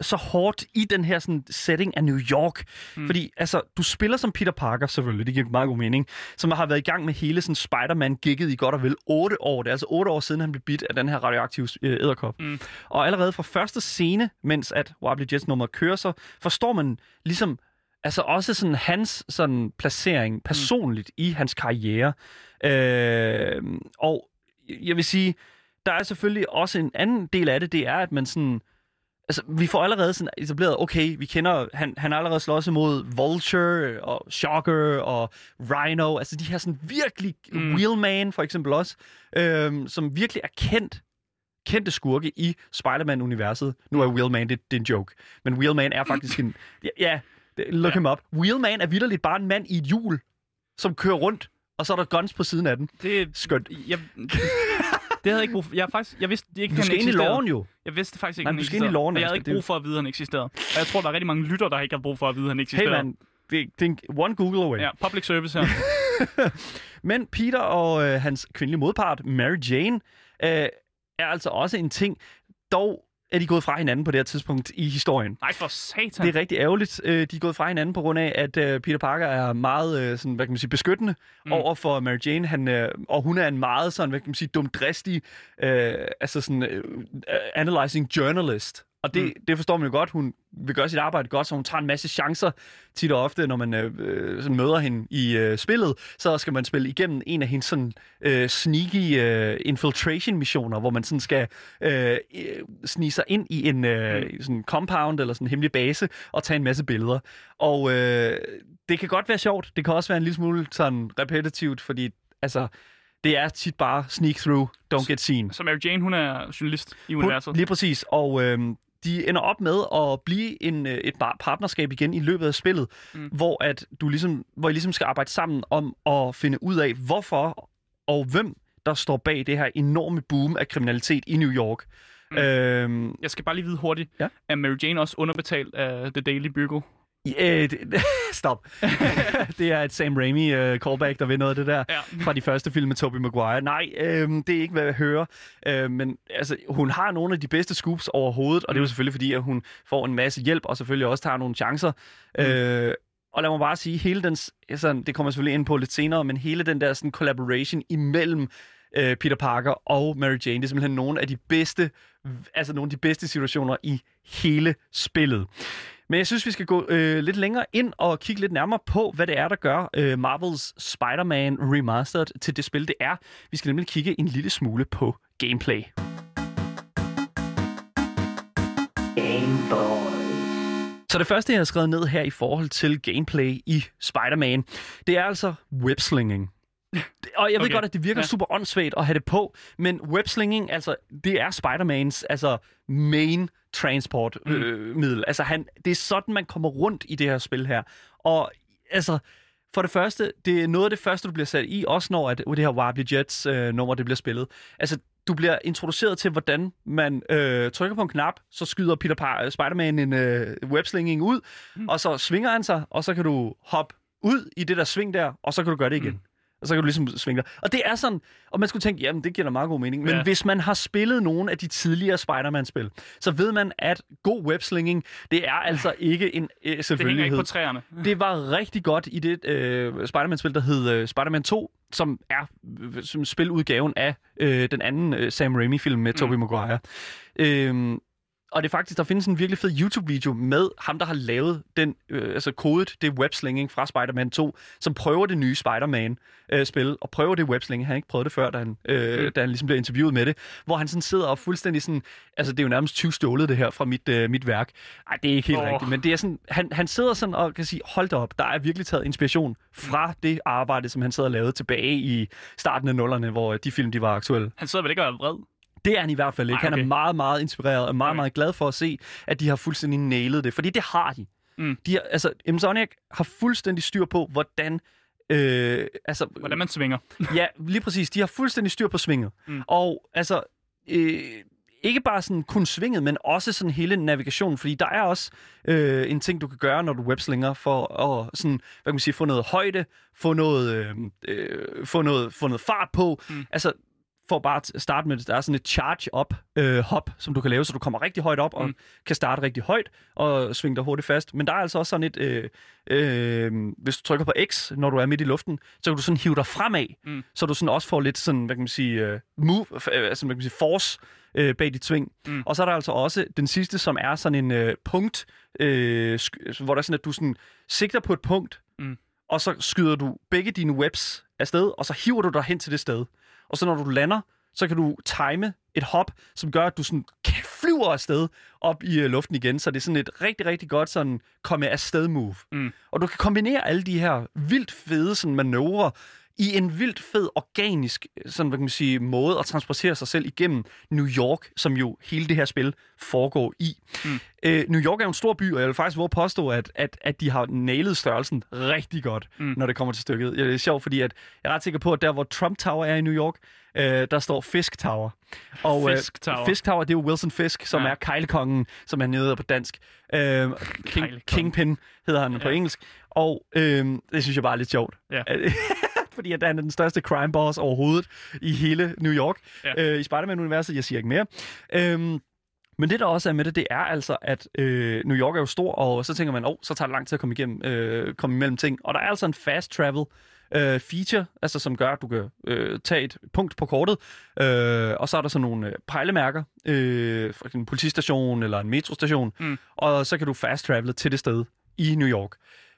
Speaker 2: så hårdt i den her sådan, setting af New York. Mm. Fordi altså, du spiller som Peter Parker, selvfølgelig, det giver meget god mening, som har været i gang med hele sådan, Spider-Man-gigget i godt og vel otte år. Det er altså otte år siden, han blev bidt af den her radioaktive øh, æderkop.
Speaker 1: Mm.
Speaker 2: Og allerede fra første scene, mens at Wobbly Jets nummer kører, så forstår man ligesom altså også sådan hans sådan placering personligt mm. i hans karriere. Øh, og jeg vil sige, der er selvfølgelig også en anden del af det, det er, at man sådan, altså, vi får allerede sådan etableret, okay, vi kender, han, han har allerede slået imod Vulture og Shocker og Rhino, altså de her sådan virkelig,
Speaker 1: Mm.
Speaker 2: Wheelman for eksempel også, øhm, som virkelig er kendt, kendte skurke i Spider-Man-universet. Nu er Wheelman, det, det er en joke, men Wheelman er faktisk en, ja, det- look
Speaker 1: Ja.
Speaker 2: him up. Wheelman er vidderligt bare en mand i et hjul, som kører rundt, og så er der guns på siden af den.
Speaker 1: Det er
Speaker 2: Skønt.
Speaker 1: Jeg, det havde jeg ikke brug for. Jeg, faktisk, jeg vidste ikke,
Speaker 2: Du
Speaker 1: han
Speaker 2: skal ind i
Speaker 1: eksisterede.
Speaker 2: loven jo.
Speaker 1: Jeg vidste faktisk ikke,
Speaker 2: Nej,
Speaker 1: han
Speaker 2: skal ind i
Speaker 1: eksisterede.
Speaker 2: loven,
Speaker 1: Og jeg havde ikke
Speaker 2: Det
Speaker 1: brug for at vide, at han eksisterede. Og jeg tror, der er rigtig mange lytter, der ikke har brug for at vide, at han
Speaker 2: Hey
Speaker 1: eksisterede.
Speaker 2: man, det, det er en one Google away.
Speaker 1: Ja, public service her.
Speaker 2: Men Peter og øh, hans kvindelige modpart, Mary Jane, øh, er altså også en ting. Dog er de gået fra hinanden på det her tidspunkt i historien.
Speaker 1: Nej, for satan.
Speaker 2: Det er rigtig ærgerligt. Øh, de er gået fra hinanden på grund af, at øh, Peter Parker er meget øh, sådan, hvad kan man sige, beskyttende
Speaker 1: Mm.
Speaker 2: over for Mary Jane. Han, og hun er en meget sådan, hvad kan man sige, dumdristig, øh, altså sådan, øh, analyzing journalist. Og det,
Speaker 1: Mm.
Speaker 2: mm. det forstår man jo godt. Hun vil gøre sit arbejde godt, så hun tager en masse chancer tit og ofte, når man øh, øh, sådan møder hende i øh, spillet. Så skal man spille igennem en af hendes sådan, øh, sneaky øh, infiltration-missioner, hvor man sådan skal øh, øh, snige sig ind i en øh, sådan compound eller sådan en hemmelig base og tage en masse billeder. Og øh, det kan godt være sjovt. Det kan også være en lille smule sådan repetitivt, fordi altså, det er tit bare sneak through, don't get seen.
Speaker 1: Så Mary Jane, hun er journalist i
Speaker 2: Hun-
Speaker 1: universet.
Speaker 2: Lige præcis. Og øh, de ender op med at blive en, øh, et partnerskab igen i løbet af spillet,
Speaker 1: Mm.
Speaker 2: hvor, at du ligesom, hvor I ligesom skal arbejde sammen om at finde ud af, hvorfor og hvem der står bag det her enorme boom af kriminalitet i New York.
Speaker 1: Mm.
Speaker 2: Øhm,
Speaker 1: Jeg skal bare lige vide hurtigt.
Speaker 2: Ja.
Speaker 1: Er Mary Jane også underbetalt af The Daily Bugle?
Speaker 2: Øh, det, stop. det er et Sam Raimi uh, callback, der ved noget af det der.
Speaker 1: Ja.
Speaker 2: fra de første film med Tobey Maguire. Nej, øhm, det er ikke, hvad jeg hører. Øh, men altså, hun har nogle af de bedste scoops overhovedet, og det er jo
Speaker 1: Mm.
Speaker 2: selvfølgelig, fordi at hun får en masse hjælp, og selvfølgelig også tager nogle chancer.
Speaker 1: Mm.
Speaker 2: Øh, og lad mig bare sige, hele den, sådan, det kommer jeg selvfølgelig ind på lidt senere, men hele den der sådan, collaboration imellem øh, Peter Parker og Mary Jane, det er simpelthen nogle af de bedste, altså nogle af de bedste situationer i hele spillet. Men jeg synes, vi skal gå øh, lidt længere ind og kigge lidt nærmere på, hvad det er, der gør øh, Marvels Spider-Man Remastered til det spil, det er. Vi skal nemlig kigge en lille smule på gameplay.
Speaker 3: Game Boys.
Speaker 2: Så det første, jeg har skrevet ned her i forhold til gameplay i Spider-Man, det er altså webslinging. Og jeg ved
Speaker 1: Okay.
Speaker 2: godt, at det virker
Speaker 1: ja.
Speaker 2: super åndssvagt at have det på, men webslinging, altså, det er Spider-Mans altså, main transportmiddel. Øh, middel. altså, han, det er sådan, man kommer rundt i det her spil her. Og altså, for det første, det er noget af det første, du bliver sat i, også når at, det her Wobbly Jets øh, nummer, det bliver spillet. Altså, du bliver introduceret til, hvordan man øh, trykker på en knap, så skyder Peter Par- Spider-Man en øh, webslinging ud, mm. og så svinger han sig, og så kan du hoppe ud i det der sving der, og så kan du gøre det igen. Mm. Og så kan du ligesom svinge dig. Og det er sådan, og man skulle tænke, jamen det giver da meget god mening. Men
Speaker 1: Ja.
Speaker 2: hvis man har spillet nogle af de tidligere Spider-Man-spil, så ved man, at god webslinging, det er altså ikke en øh,
Speaker 1: Det
Speaker 2: selvfølgelighed.
Speaker 1: ikke på træerne.
Speaker 2: Det var rigtig godt i det øh, Spider-Man-spil, der hed øh, Spider-Man 2, som er øh, som spiludgaven af øh, den anden øh, Sam Raimi-film med Tobey Maguire. Øhm, og det er faktisk, der findes en virkelig fed YouTube-video med ham, der har lavet den, øh, altså kodet det webslinging fra Spider-Man 2, som prøver det nye Spider-Man-spil, og prøver det webslinging. Han har ikke prøvet det før, da han, øh,
Speaker 1: Mm.
Speaker 2: da han ligesom bliver interviewet med det, hvor han sådan sidder og fuldstændig sådan, altså det er jo nærmest 20 stjålet det her fra mit, øh, mit værk. Ej, det er ikke helt oh. rigtigt, men det er sådan, han, han sidder sådan og kan sige, hold da op, der er virkelig taget inspiration fra det arbejde, som han sidder og lavede tilbage i starten af nullerne, hvor de film, de var aktuelle.
Speaker 1: Han sidder vel ikke og er vred?
Speaker 2: Det er han i hvert fald ikke.
Speaker 1: Ej,
Speaker 2: Han
Speaker 1: okay.
Speaker 2: er meget, meget inspireret og meget,
Speaker 1: Okay.
Speaker 2: meget glad for at se, at de har fuldstændig nailet det. Fordi det har de.
Speaker 1: Mm.
Speaker 2: de har, altså, Amazonic har fuldstændig styr på, hvordan... Øh, altså,
Speaker 1: Hvordan man svinger.
Speaker 2: ja, lige præcis. De har fuldstændig styr på svinget.
Speaker 1: Mm.
Speaker 2: Og altså, øh, ikke bare sådan kun svinget, men også sådan hele navigationen, fordi der er også øh, en ting, du kan gøre, når du webslinger, for at sådan, hvad kan man sige, få noget højde, få noget, øh, øh, få noget, få noget fart på.
Speaker 1: Mm.
Speaker 2: Altså, for bare at starte med, der er sådan et charge-up øh, hop, som du kan lave, så du kommer rigtig højt op og
Speaker 1: Mm.
Speaker 2: kan starte rigtig højt og svinge dig hurtigt fast. Men der er altså også sådan et, øh, øh, hvis du trykker på X, når du er midt i luften, så kan du sådan hive dig fremad,
Speaker 1: Mm.
Speaker 2: så du sådan også får lidt sådan, hvad kan man sige, uh, move, øh, altså hvad kan man sige, force øh, bag dit sving.
Speaker 1: Mm.
Speaker 2: Og så er der altså også den sidste, som er sådan en øh, punkt, øh, hvor der er sådan, at du sådan sigter på et punkt,
Speaker 1: Mm.
Speaker 2: og så skyder du begge dine webs afsted, og så hiver du dig hen til det sted. Og så når du lander, så kan du time et hop, som gør, at du sådan flyver afsted op i øh, luften igen, så det er sådan et rigtig, rigtig godt sådan komme afsted move.
Speaker 1: Mm.
Speaker 2: Og du kan kombinere alle de her vildt fede sådan manøvrer i en vildt fed, organisk sådan, hvad kan man sige, måde at transportere sig selv igennem New York, som jo hele det her spil foregår i.
Speaker 1: Mm.
Speaker 2: Øh, New York er jo en stor by, og jeg vil faktisk våge påstå, at, at, at de har nailet størrelsen rigtig godt,
Speaker 1: Mm.
Speaker 2: når det kommer til stykket. Det er sjovt, fordi at jeg er ret sikker på, at der, hvor Trump Tower er i New York, øh, der står Fisk Tower. Og, øh,
Speaker 1: Fisk Tower.
Speaker 2: Fisk Tower, det er jo Wilson Fisk, som
Speaker 1: Ja.
Speaker 2: er kejlekongen, som han hedder på dansk. Øh, King. Kingpin hedder han ja. på engelsk. Og øh, det synes jeg bare er lidt sjovt.
Speaker 1: Ja.
Speaker 2: fordi at han er den største crime boss overhovedet i hele New York.
Speaker 1: Ja.
Speaker 2: Øh, I Spider-Man-universet, jeg siger ikke mere. Øhm, men det, der også er med det, det er altså, at øh, New York er jo stor, og så tænker man, åh, oh, så tager det lang tid at komme igennem, øh, komme imellem ting. Og der er altså en fast travel øh, feature, altså som gør, at du kan øh, tage et punkt på kortet, øh, og så er der sådan nogle øh, pejlemærker, øh, for en politistation eller en metrostation,
Speaker 1: Mm.
Speaker 2: og så kan du fast travele til det sted i New York.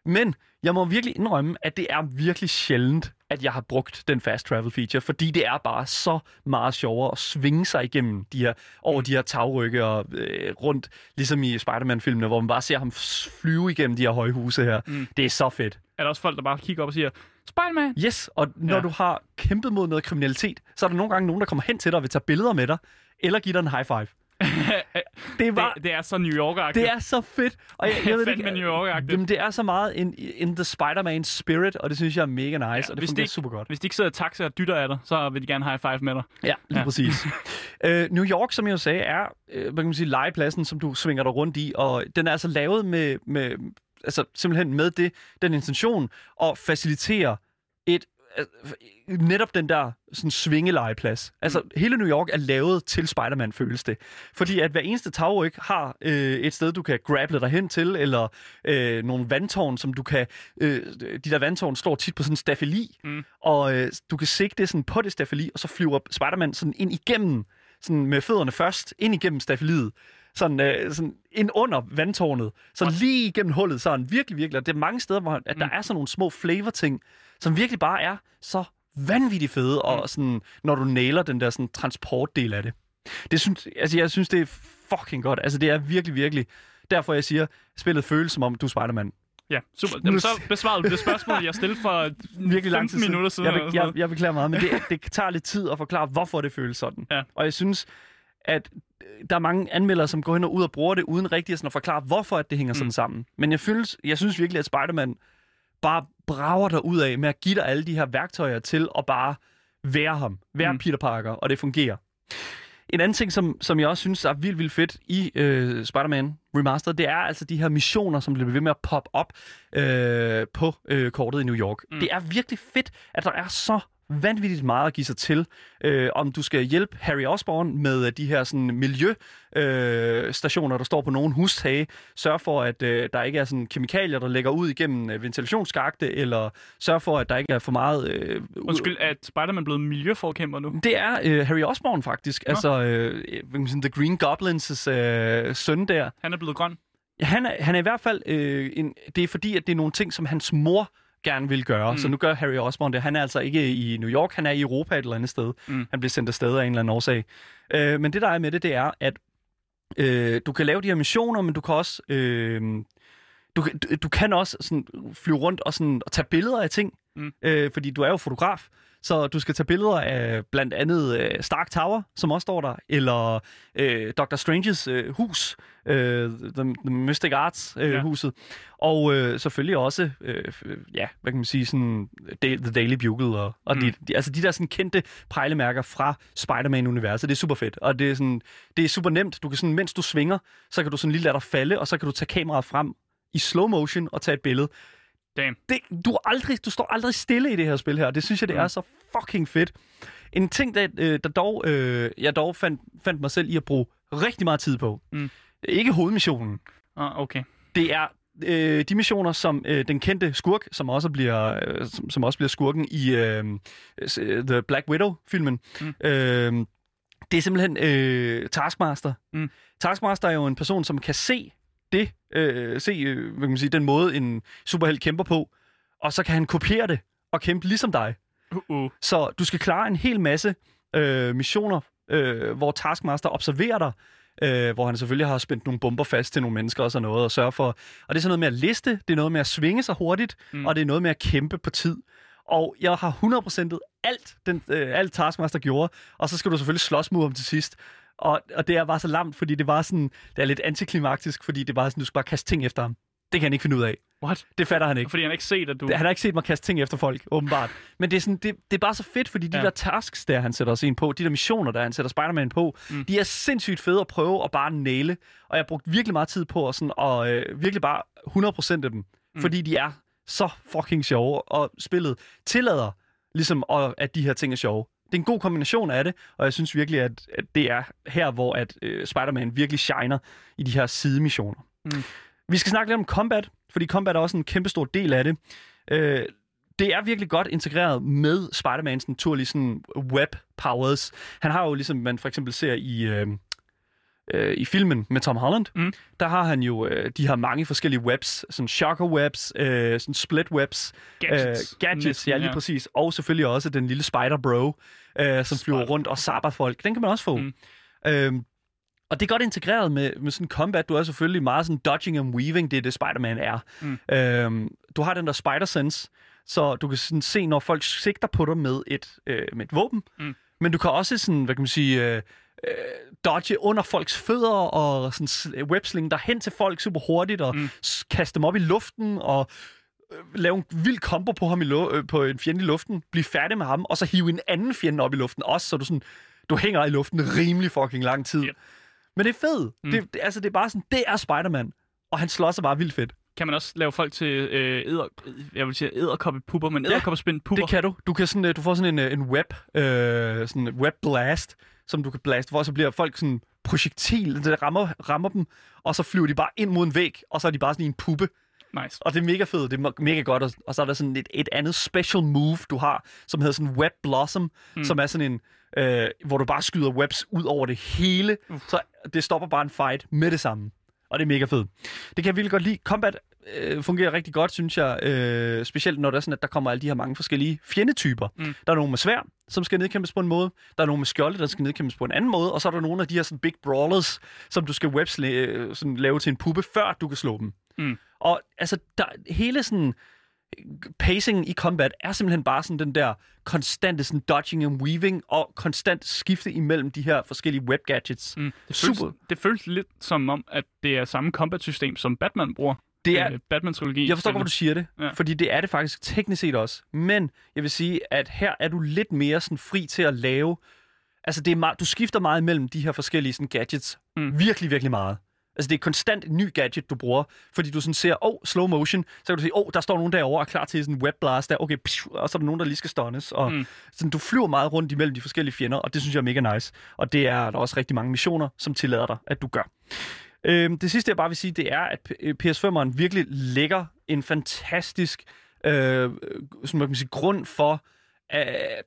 Speaker 2: Men jeg må virkelig indrømme, at det er virkelig sjældent, at jeg har brugt den fast travel feature, fordi det er bare så meget sjovere at svinge sig igennem de her, over de her tagrygge og øh, rundt, ligesom i Spider-Man-filmene, hvor man bare ser ham flyve igennem de her høje huse her.
Speaker 1: Mm.
Speaker 2: Det er så fedt.
Speaker 1: Er der også folk, der bare kigger op og siger, Spider-Man!
Speaker 2: Yes, og når ja. du har kæmpet mod noget kriminalitet, så er der nogle gange nogen, der kommer hen til dig og vil tage billeder med dig, eller give dig en high five. Det var,
Speaker 1: det, det er så New York-agtigt.
Speaker 2: det er så fedt. Og jeg, jeg ved ikke,
Speaker 1: New York-agtigt.
Speaker 2: Jamen, det er så meget in, in the Spider-Man spirit, og det synes jeg er mega nice,
Speaker 1: Ja,
Speaker 2: og det
Speaker 1: hvis
Speaker 2: fungerer
Speaker 1: det-
Speaker 2: super godt.
Speaker 1: Hvis de ikke sidder i taxa og dytter af dig, så vil de gerne high five med dig.
Speaker 2: Ja, lige
Speaker 1: Ja.
Speaker 2: præcis. uh, New York, som jeg jo sagde, er uh, hvad kan man sige, legepladsen, som du svinger dig rundt i, og den er altså lavet med, med altså simpelthen med det, den intention at facilitere et øh, netop den der sådan svingelegeplads. Altså, mm. hele New York er lavet til Spider-Man, føles det. Fordi at hver eneste tagryg har øh, et sted, du kan grable dig hen til, eller øh, nogle vandtårn, som du kan... Øh, de der vandtårn står tit på sådan en stafeli,
Speaker 1: Mm.
Speaker 2: og øh, du kan sigte sådan på det stafeli, og så flyver Spider-Man sådan ind igennem, sådan med fødderne først, ind igennem stafeliet. Sådan, øh, sådan ind under vandtårnet. Så lige igennem hullet, sådan virkelig, virkelig. Og det er mange steder, hvor at der
Speaker 1: Mm.
Speaker 2: er sådan nogle små flavor-ting, som virkelig bare er så vanvittigt fede,
Speaker 1: Mm.
Speaker 2: og sådan, når du nailer den der sådan, transportdel af det. Det synes, altså, jeg synes, det er fucking godt. Altså, det er virkelig, virkelig... Derfor jeg siger, spillet føles som om, du er Spider-Man.
Speaker 1: Ja, super. Jamen, så besvarede du det spørgsmål, jeg stillede for
Speaker 2: Virkelig lang
Speaker 1: 15
Speaker 2: tid siden.
Speaker 1: minutter siden.
Speaker 2: Jeg, be,
Speaker 1: sådan
Speaker 2: jeg, jeg beklager meget, men det, det tager lidt tid at forklare, hvorfor det føles sådan.
Speaker 1: Ja.
Speaker 2: Og jeg synes, at øh, der er mange anmeldere, som går hen og ud og bruger det, uden rigtig sådan at forklare, hvorfor at det hænger sådan
Speaker 1: Mm.
Speaker 2: sammen. Men jeg synes, jeg synes virkelig, at Spider-Man bare brager dig ud af med at give dig alle de her værktøjer til at bare være ham. Være
Speaker 1: Mm.
Speaker 2: Peter Parker, og det fungerer. En anden ting, som, som jeg også synes er vildt, vildt fedt i øh, Spider-Man Remastered, det er altså de her missioner, som bliver ved med at poppe op øh, på øh, kortet i New York.
Speaker 1: Mm.
Speaker 2: Det er virkelig fedt, at der er så vanvittigt meget at give sig til. Øh, om du skal hjælpe Harry Osborn med øh, de her sådan, miljøstationer, øh, der står på nogle hustage. Sørg for, at øh, der ikke er sådan, kemikalier, der lægger ud igennem øh, ventilationsskagte, eller sørg for, at der ikke er for meget... Øh,
Speaker 1: Undskyld, er Spider-Man blevet miljøforkæmper nu?
Speaker 2: det er øh, Harry Osborn faktisk.
Speaker 1: Nå.
Speaker 2: Altså, øh, The Green Goblins' øh, søn der.
Speaker 1: Han er blevet grøn.
Speaker 2: Han er, han er i hvert fald... Øh, en, det er fordi, at det er nogle ting, som hans mor gerne vil gøre.
Speaker 1: Mm.
Speaker 2: Så nu gør Harry Osborn det. Han er altså ikke i New York, han er i Europa et eller andet sted.
Speaker 1: Mm.
Speaker 2: Han bliver sendt afsted af en eller anden årsag. Øh, men det, der er med det, det er, at øh, du kan lave de her missioner, men du kan også... Øh, du, kan- du, du kan også sådan flyve rundt og, sådan, og tage billeder af ting,
Speaker 1: Mm.
Speaker 2: øh, fordi du er jo fotograf. Så du skal tage billeder af blandt andet øh, Stark Tower, som også står der, eller øh, Dr. Stranges øh, hus, øh, The, The Mystic Arts øh,
Speaker 1: Ja.
Speaker 2: huset, og øh, selvfølgelig også, øh, ja, hvad kan man sige, sådan Da- The Daily Bugle, og, og
Speaker 1: mm.
Speaker 2: de, de, altså de der sådan kendte pejlemærker fra Spider-Man-universet, det er super fedt, og det er, sådan, det er super nemt. Du kan sådan, mens du svinger, så kan du sådan lige lade dig falde, og så kan du tage kameraet frem i slow motion og tage et billede.
Speaker 1: Damn.
Speaker 2: Det, du, er aldrig, du står aldrig stille i det her spil her. Det synes jeg, det
Speaker 1: Mm.
Speaker 2: er så fucking fedt. En ting, der, øh, der dog, øh, jeg dog fandt, fandt mig selv i at bruge rigtig meget tid på.
Speaker 1: Mm.
Speaker 2: Ikke hovedmissionen.
Speaker 1: Ah, okay.
Speaker 2: Det er øh, de missioner, som øh, den kendte skurk, som også bliver, øh, som, som også bliver skurken i øh, øh, The Black Widow-filmen.
Speaker 1: Mm.
Speaker 2: Øh, det er simpelthen øh, Taskmaster.
Speaker 1: Mm.
Speaker 2: Taskmaster er jo en person, som kan se det, øh, se øh, hvad kan man sige, den måde, en superhelt kæmper på, og så kan han kopiere det og kæmpe ligesom dig.
Speaker 1: Uh-uh.
Speaker 2: Så du skal klare en hel masse øh, missioner, øh, hvor Taskmaster observerer dig, øh, hvor han selvfølgelig har spændt nogle bomber fast til nogle mennesker og sådan noget, og sørge for... Og det er sådan noget med at liste, det er noget med at svinge sig hurtigt, mm. og det er noget med at kæmpe på tid. Og jeg har 100% alt, den, øh, alt Taskmaster gjorde, og så skal du selvfølgelig slås mod ham til sidst. Og, og det er bare så lamt, fordi det var sådan, det er lidt antiklimaktisk, fordi det var sådan, du skal bare kaste ting efter ham. Det kan han ikke finde ud af.
Speaker 1: What?
Speaker 2: Det fatter han ikke.
Speaker 1: Fordi han har ikke set, at du...
Speaker 2: Han har ikke set mig kaste ting efter folk, åbenbart. Men det er, sådan, det, det er bare så fedt, fordi de
Speaker 1: Ja.
Speaker 2: der tasks, der han sætter os ind på, de der missioner, der han sætter Spider-Man på, mm. de er sindssygt fede at prøve at bare næle. Og jeg har brugt virkelig meget tid på at, sådan, og, øh, virkelig bare 100% af dem. Mm. Fordi de er så fucking sjove, og spillet tillader ligesom, at, at de her ting er sjove. Det er en god kombination af det, og jeg synes virkelig, at, at det er her, hvor at, øh, Spider-Man virkelig shiner i de her sidemissioner.
Speaker 1: Mm.
Speaker 2: Vi skal snakke lidt om combat, fordi combat er også en kæmpe stor del af det. Øh, det er virkelig godt integreret med Spider-Mans naturlige sådan web powers. Han har jo ligesom man for eksempel ser i øh, øh, i filmen med Tom Holland,
Speaker 1: Mm.
Speaker 2: der har han jo øh, de har mange forskellige webs, sådan shocker webs, øh, sådan split webs,
Speaker 1: Gadgets.
Speaker 2: Øh, gadgets,
Speaker 1: Næsten,
Speaker 2: ja lige
Speaker 1: ja.
Speaker 2: præcis, og selvfølgelig også den lille Spider Bro, øh, som flyver rundt og sabber folk. Den kan man også få.
Speaker 1: Mm.
Speaker 2: Øhm, og det er godt integreret med, med sådan combat. Du er selvfølgelig meget sådan dodging and weaving, det er det Spider-Man er.
Speaker 1: Mm.
Speaker 2: Øhm, du har den der spider sense, så du kan sådan se, når folk sigter på dig med et, øh, med et våben.
Speaker 1: Mm.
Speaker 2: Men du kan også sådan, hvad kan man sige, øh, øh, dodge under folks fødder og sådan s- webslinge dig hen til folk super hurtigt og
Speaker 1: Mm.
Speaker 2: kaste dem op i luften og øh, lave en vild kombo på ham i lu- øh, på en fjende i luften, blive færdig med ham, og så hive en anden fjende op i luften også, så du sådan, du hænger i luften rimelig fucking lang tid.
Speaker 1: Yep.
Speaker 2: Men det er fedt.
Speaker 1: Mm.
Speaker 2: Det, det, altså, det er bare sådan, det er Spider-Man. Og han slår sig bare vildt fedt.
Speaker 1: Kan man også lave folk til øh, æder, jeg vil sige æderkoppepupper, men æderkoppespind pupper?
Speaker 2: Det kan du. Du, kan sådan, øh, du får sådan en, øh, en web, øh, sådan web blast, som du kan blaste, hvor så bliver folk sådan projektil, det rammer, rammer dem, og så flyver de bare ind mod en væg, og så er de bare sådan i en puppe.
Speaker 1: Nice.
Speaker 2: Og det er mega fedt, det er me- mega godt. Og, og så er der sådan et, et andet special move, du har, som hedder sådan Web Blossom,
Speaker 1: Mm.
Speaker 2: som er sådan en, øh, hvor du bare skyder webs ud over det hele.
Speaker 1: Uff.
Speaker 2: Så det stopper bare en fight med det samme. Og det er mega fedt. Det kan jeg virkelig godt lide. Combat øh, fungerer rigtig godt, synes jeg. Øh, specielt når det er sådan, at der kommer alle de her mange forskellige fjendetyper.
Speaker 1: Mm.
Speaker 2: Der er nogle med svær, som skal nedkæmpes på en måde. Der er nogle med skjolde, der skal nedkæmpes på en anden måde. Og så er der nogle af de her sådan big brawlers, som du skal webs øh, sådan lave til en puppe, før du kan slå dem.
Speaker 1: Mm.
Speaker 2: Og altså, der, hele sådan pacingen i combat er simpelthen bare sådan den der konstante sådan dodging and weaving og konstant skifte imellem de her forskellige web gadgets.
Speaker 1: Mm. Det, føles,
Speaker 2: Super.
Speaker 1: det føles lidt som om, at det er samme combat-system, som Batman bruger.
Speaker 2: Det er,
Speaker 1: Øh, Batman-trilogi.
Speaker 2: jeg forstår godt, hvor du siger det,
Speaker 1: Ja.
Speaker 2: fordi det er det faktisk teknisk set også. Men jeg vil sige, at her er du lidt mere sådan fri til at lave... Altså, det er meget, du skifter meget imellem de her forskellige sådan, gadgets.
Speaker 1: Mm.
Speaker 2: Virkelig, virkelig meget. Altså, det er konstant en ny gadget, du bruger, fordi du sådan ser, åh, oh, slow motion, så kan du sige, åh, oh, der står nogen derovre og er klar til sådan en webblast der, okay, psh, og så er der nogen, der lige skal stunnes, og
Speaker 1: Mm.
Speaker 2: sådan, du flyver meget rundt imellem de forskellige fjender, og det synes jeg er mega nice. Og det er der også rigtig mange missioner, som tillader dig, at du gør. Øhm, det sidste, jeg bare vil sige, det er, at P- PS5'eren virkelig lægger en fantastisk øh, sådan, hvad kan man sige, grund for at,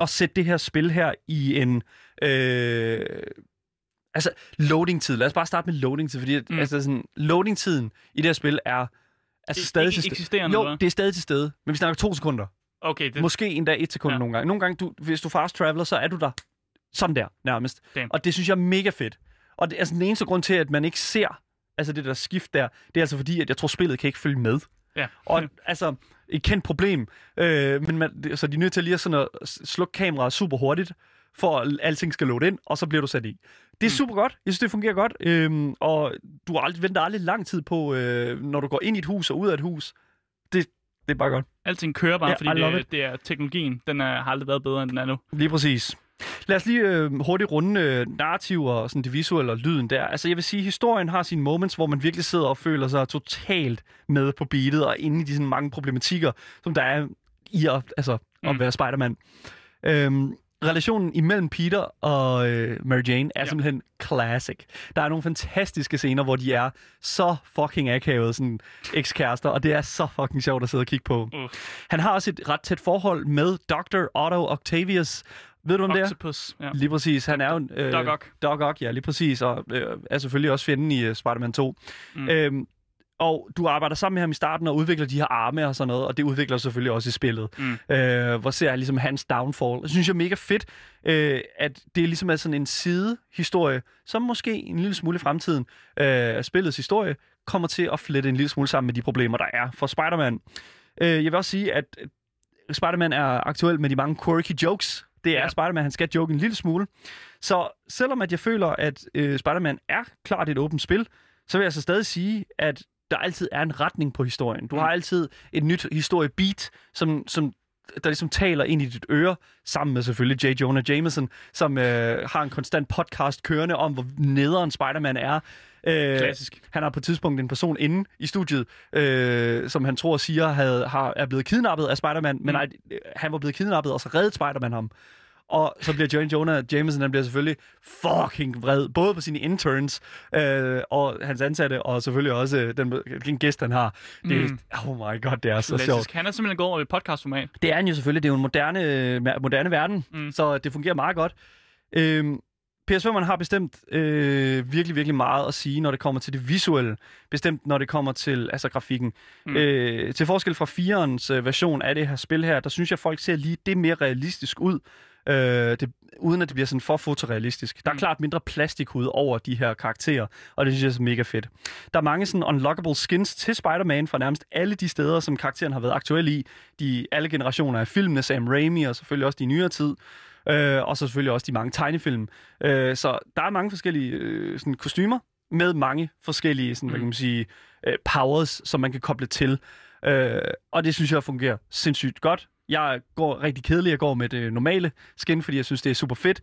Speaker 2: at sætte det her spil her i en... Øh, altså, loading-tid. Lad os bare starte med loading-tid, fordi
Speaker 1: Mm.
Speaker 2: altså, sådan, loading-tiden i det her spil er altså,
Speaker 1: I-
Speaker 2: stadig
Speaker 1: ikke
Speaker 2: til
Speaker 1: eksisterende,
Speaker 2: Jo, det er stadig til stede, men vi snakker to sekunder.
Speaker 1: Okay, det,
Speaker 2: Måske endda et sekund
Speaker 1: ja.
Speaker 2: nogle gange. Nogle gange, du, hvis du fast traveler, så er du der sådan der nærmest.
Speaker 1: Damn.
Speaker 2: Og det synes jeg er mega fedt. Og det er altså den eneste grund til, at man ikke ser altså det der skift der, det er altså fordi, at jeg tror, spillet kan ikke følge med.
Speaker 1: ja.
Speaker 2: Og altså, et kendt problem. Øh, men man, så de er nødt til lige at, sådan at slukke kameraet super hurtigt, for at alting skal loade ind, og så bliver du sat i. Det er
Speaker 1: Mm.
Speaker 2: super godt. Jeg synes, det fungerer godt. Øhm, og du har aldrig, venter aldrig lang tid på, øh, når du går ind i et hus og ud af et hus. Det, det er bare godt.
Speaker 1: Alting kører bare,
Speaker 2: Ja,
Speaker 1: fordi det,
Speaker 2: it.
Speaker 1: det er teknologien. Den er, har aldrig været bedre, end den er nu.
Speaker 2: Lige præcis. Lad os lige øh, hurtigt runde øh, narrativ og sådan det visuelle og lyden der. Altså jeg vil sige, historien har sine moments, hvor man virkelig sidder og føler sig totalt med på beatet og inde i de sådan mange problematikker, som der er i at, altså, at
Speaker 1: Mm.
Speaker 2: være Spider-Man. Øhm, relationen imellem Peter og øh, Mary Jane er
Speaker 1: Ja.
Speaker 2: simpelthen classic. Der er nogle fantastiske scener, hvor de er så fucking akavet, sådan ekskærester, og det er så fucking sjovt at sidde og kigge på.
Speaker 1: Uh.
Speaker 2: Han har også et ret tæt forhold med Dr. Otto Octavius. Ved du om det er?
Speaker 1: Octopus. Ja.
Speaker 2: Lige præcis. Han er jo... Øh,
Speaker 1: Doc Ock.
Speaker 2: Doc Ock, ja, lige præcis. Og øh, er selvfølgelig også fjenden i uh, Spider-Man 2.
Speaker 1: Mm.
Speaker 2: Øhm, og du arbejder sammen med ham i starten og udvikler de her arme og sådan noget, og det udvikler selvfølgelig også i spillet.
Speaker 1: Mm.
Speaker 2: Øh, hvor ser jeg ligesom hans downfall. Det synes jeg er mega fedt, øh, at det ligesom er sådan en sidehistorie, som måske en lille smule i fremtiden øh, spillets historie kommer til at flette en lille smule sammen med de problemer, der er for Spider-Man. Øh, jeg vil også sige, at Spider-Man er aktuel med de mange quirky jokes. Det er
Speaker 1: Ja.
Speaker 2: Spider-Man, han skal joke en lille smule. Så selvom at jeg føler, at øh, Spider-Man er klart et åbent spil, så vil jeg så stadig sige, at der altid er en retning på historien. Du har altid et nyt historiebeat, som, som der ligesom taler ind i dit øre, sammen med selvfølgelig J. Jonah Jameson, som øh, har en konstant podcast kørende om, hvor nederen Spider-Man er. Øh,
Speaker 1: Klassisk.
Speaker 2: han har på et tidspunkt en person inde i studiet, øh, som han tror siger havde, har, er blevet kidnappet af Spider-Man, men
Speaker 1: Mm.
Speaker 2: nej, øh, han var blevet kidnappet, og så reddede Spider-Man ham. Og så bliver J. Jonah Jameson, han bliver selvfølgelig fucking vred, både på sine interns øh, og hans ansatte, og selvfølgelig også øh, den, den gæst, han har. Det,
Speaker 1: Mm.
Speaker 2: Oh my god, det er så sjovt.
Speaker 1: Klassisk. Han er simpelthen gået over i podcastformat.
Speaker 2: Det er han jo selvfølgelig. Det er jo en moderne, øh, moderne verden,
Speaker 1: mm.
Speaker 2: så det fungerer meget godt. Øhm, PS5'eren har bestemt øh, virkelig, virkelig meget at sige, når det kommer til det visuelle. Bestemt, når det kommer til altså, grafikken.
Speaker 1: Mm.
Speaker 2: Øh, til forskel fra 4'erens øh, version af det her spil her, der synes jeg, folk ser lige det mere realistisk ud. Øh, det, uden at det bliver sådan for fotorealistisk. Der er
Speaker 1: Mm.
Speaker 2: klart mindre plastikhud over de her karakterer, og det synes jeg er mega fedt. Der er mange sådan unlockable skins til Spider-Man fra nærmest alle de steder, som karakteren har været aktuel i. De, alle generationer af filmene, Sam Raimi og selvfølgelig også de nyere tid. Øh, og så selvfølgelig også de mange tegnefilm. Øh, så der er mange forskellige øh, sådan, kostymer med mange forskellige sådan, mm. hvad kan man sige, øh, powers, som man kan koble til. Øh, og det synes jeg fungerer sindssygt godt. Jeg går rigtig kedelig, jeg går med det normale skin, fordi jeg synes, det er super fedt.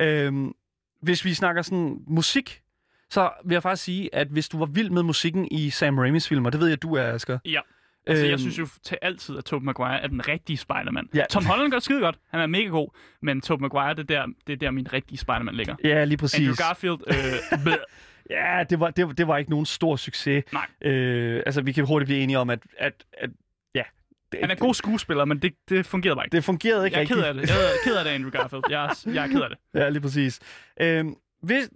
Speaker 2: Øh, hvis vi snakker sådan musik, så vil jeg faktisk sige, at hvis du var vild med musikken i Sam Raimis film, og det ved jeg, du er, Asger.
Speaker 1: Ja. Altså, jeg
Speaker 2: Øhm,
Speaker 1: synes jo til altid, at Tobey Maguire er den rigtige Spider-Man.
Speaker 2: Ja.
Speaker 1: Tom Holland gør skide godt. Han er mega god. Men Tobey Maguire, det er der, det er der min rigtige Spider-Man ligger.
Speaker 2: Ja, lige præcis.
Speaker 1: Andrew Garfield, øh, bleh.
Speaker 2: Ja, det var, det, var- det var ikke nogen stor succes.
Speaker 1: Nej.
Speaker 2: Øh, altså, vi kan hurtigt blive enige om, at, at, at ja. Det,
Speaker 1: han er god skuespiller, men det, det fungerede bare ikke.
Speaker 2: Det fungerede ikke
Speaker 1: Jeg er
Speaker 2: rigtigt.
Speaker 1: ked af det. Jeg er ked af det, Andrew Garfield. Jeg er, jeg er ked af det.
Speaker 2: Ja, lige præcis. Øhm, hvis,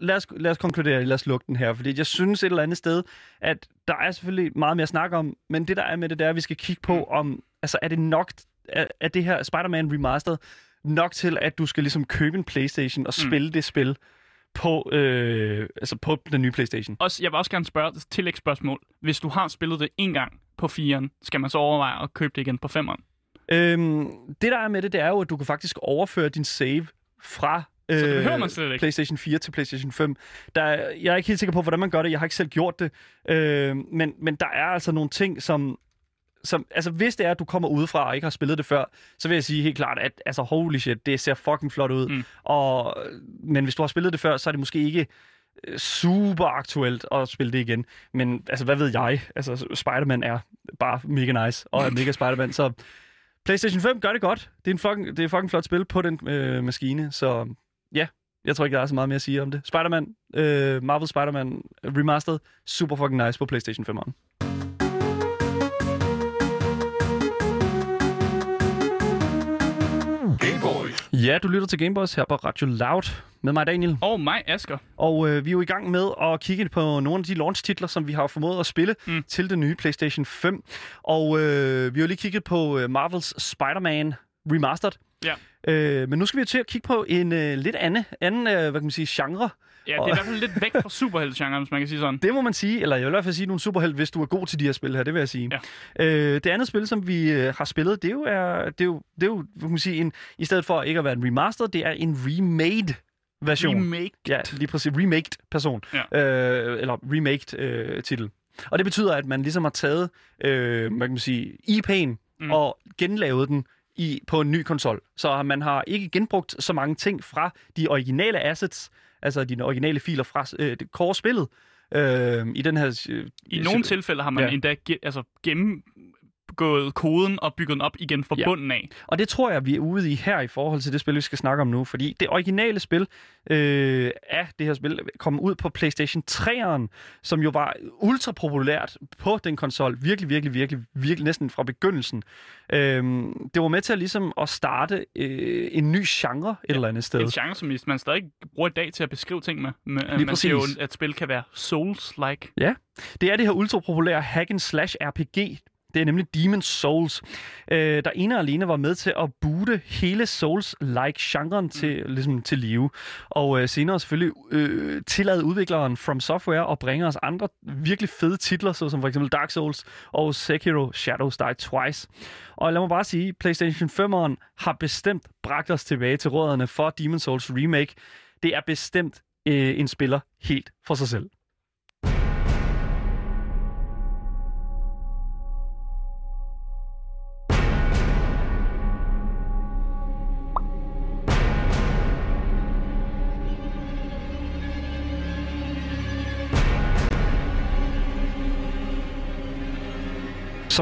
Speaker 2: lad, os, lad os konkludere, lad os lukke den her, fordi jeg synes et eller andet sted, at der er selvfølgelig meget mere at snakke om, men det der er med det, der er, at vi skal kigge på, om, altså er det nok, er, er det her Spider-Man Remastered nok til, at du skal ligesom købe en Playstation og
Speaker 1: Mm.
Speaker 2: spille det spil på, øh, altså på den nye Playstation?
Speaker 1: Også, jeg vil også gerne spørge tillægsspørgsmål. Hvis du har spillet det en gang på 4'eren, skal man så overveje at købe det igen på 5'eren?
Speaker 2: Øhm, det der er med det, det er jo, at du kan faktisk overføre din save fra
Speaker 1: Så det
Speaker 2: øh,
Speaker 1: behøver man slet ikke.
Speaker 2: PlayStation 4 til PlayStation 5. Der, er- jeg er ikke helt sikker på, hvordan man gør det. Jeg har ikke selv gjort det. Øh, men, men der er altså nogle ting, som... Som, altså, hvis det er, at du kommer udefra og ikke har spillet det før, så vil jeg sige helt klart, at altså, holy shit, det ser fucking flot ud.
Speaker 1: Mm.
Speaker 2: Og, men hvis du har spillet det før, så er det måske ikke øh, super aktuelt at spille det igen. Men altså, hvad ved jeg? Altså, Spider-Man er bare mega nice, og er mega Spider-Man, så PlayStation 5 gør det godt. Det er en fucking, det er fucking flot spil på den øh, maskine, så ja, jeg tror ikke, der er så meget mere at sige om det. Spider-Man, øh, Marvel Spider-Man Remastered, super fucking nice på PlayStation 5'eren.
Speaker 3: Gameboys.
Speaker 2: Ja, du lytter til Gameboys her på Radio Loud med mig, Daniel.
Speaker 1: Og mig, Asger.
Speaker 2: Og øh, vi er jo i gang med at kigge på nogle af de launch-titler, som vi har formået at spille
Speaker 1: Mm.
Speaker 2: til den nye PlayStation 5. Og øh, vi har jo lige kigget på øh, Marvels Spider-Man Remastered.
Speaker 1: Ja.
Speaker 2: Øh, men nu skal vi til at kigge på en øh, lidt anden, anden øh, hvad kan man sige, genre.
Speaker 1: Ja, det er i hvert fald lidt væk fra superheltegenren, hvis man kan sige sådan.
Speaker 2: Det må man sige, eller jeg vil i hvert fald sige nogle superheld, hvis du er god til de her spil her, det vil jeg sige.
Speaker 1: Ja.
Speaker 2: Øh, det andet spil, som vi øh, har spillet, det er jo, er, det er jo, det er jo hvad kan man sige, en, i stedet for ikke at være en remaster, det er en remade version.
Speaker 1: Remake.
Speaker 2: Ja, lige præcis. Remaked person.
Speaker 1: Ja.
Speaker 2: Øh, eller remaked øh, titel. Og det betyder, at man ligesom har taget, øh, hvad kan man sige, IP'en
Speaker 1: mm.
Speaker 2: og genlavet den i, på en ny konsol. Så man har ikke genbrugt så mange ting fra de originale assets, altså de originale filer fra øh, det core spillet, øh, i den her... Øh,
Speaker 1: I nogle tilfælde har man
Speaker 2: Ja.
Speaker 1: endda ge- altså, gennem gået koden og bygget den op igen fra
Speaker 2: Ja.
Speaker 1: bunden af.
Speaker 2: Og det tror jeg, vi er ude i her i forhold til det spil, vi skal snakke om nu. Fordi det originale spil øh, af det her spil kom ud på PlayStation 3'eren, som jo var ultra populært på den konsol. Virkelig, virkelig, virkelig, virkelig næsten fra begyndelsen. Øh, det var med til at, ligesom at starte øh, en ny genre et eller andet sted.
Speaker 1: En genre, som man stadig bruger i dag til at beskrive ting med. med
Speaker 2: Lige
Speaker 1: man siger jo,
Speaker 2: præcis.
Speaker 1: at spil kan være Souls-like.
Speaker 2: Det er det her ultra populære hack and slash RPG. Det er nemlig Demon's Souls, øh, der ene og alene var med til at boote hele Souls-like genren til, ligesom, til live. Og øh, senere selvfølgelig øh, tillade udvikleren From Software at bringe os andre virkelig fede titler, såsom for eksempel Dark Souls og Sekiro Shadows Die Twice. Og lad mig bare sige, PlayStation 5'eren har bestemt bragt os tilbage til rødderne for Demon's Souls Remake. Det er bestemt øh, en spiller helt for sig selv.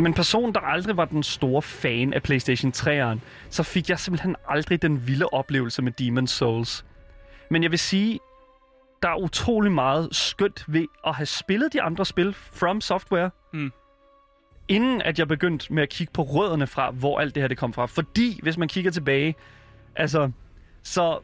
Speaker 2: Som en person, der aldrig var den store fan af PlayStation 3'eren, så fik jeg simpelthen aldrig den vilde oplevelse med Demon's Souls. Men jeg vil sige, der er utrolig meget skønt ved at have spillet de andre spil from Software,
Speaker 1: Mm.
Speaker 2: inden at jeg begyndte med at kigge på rødderne fra, hvor alt det her det kom fra. Fordi, hvis man kigger tilbage, altså, så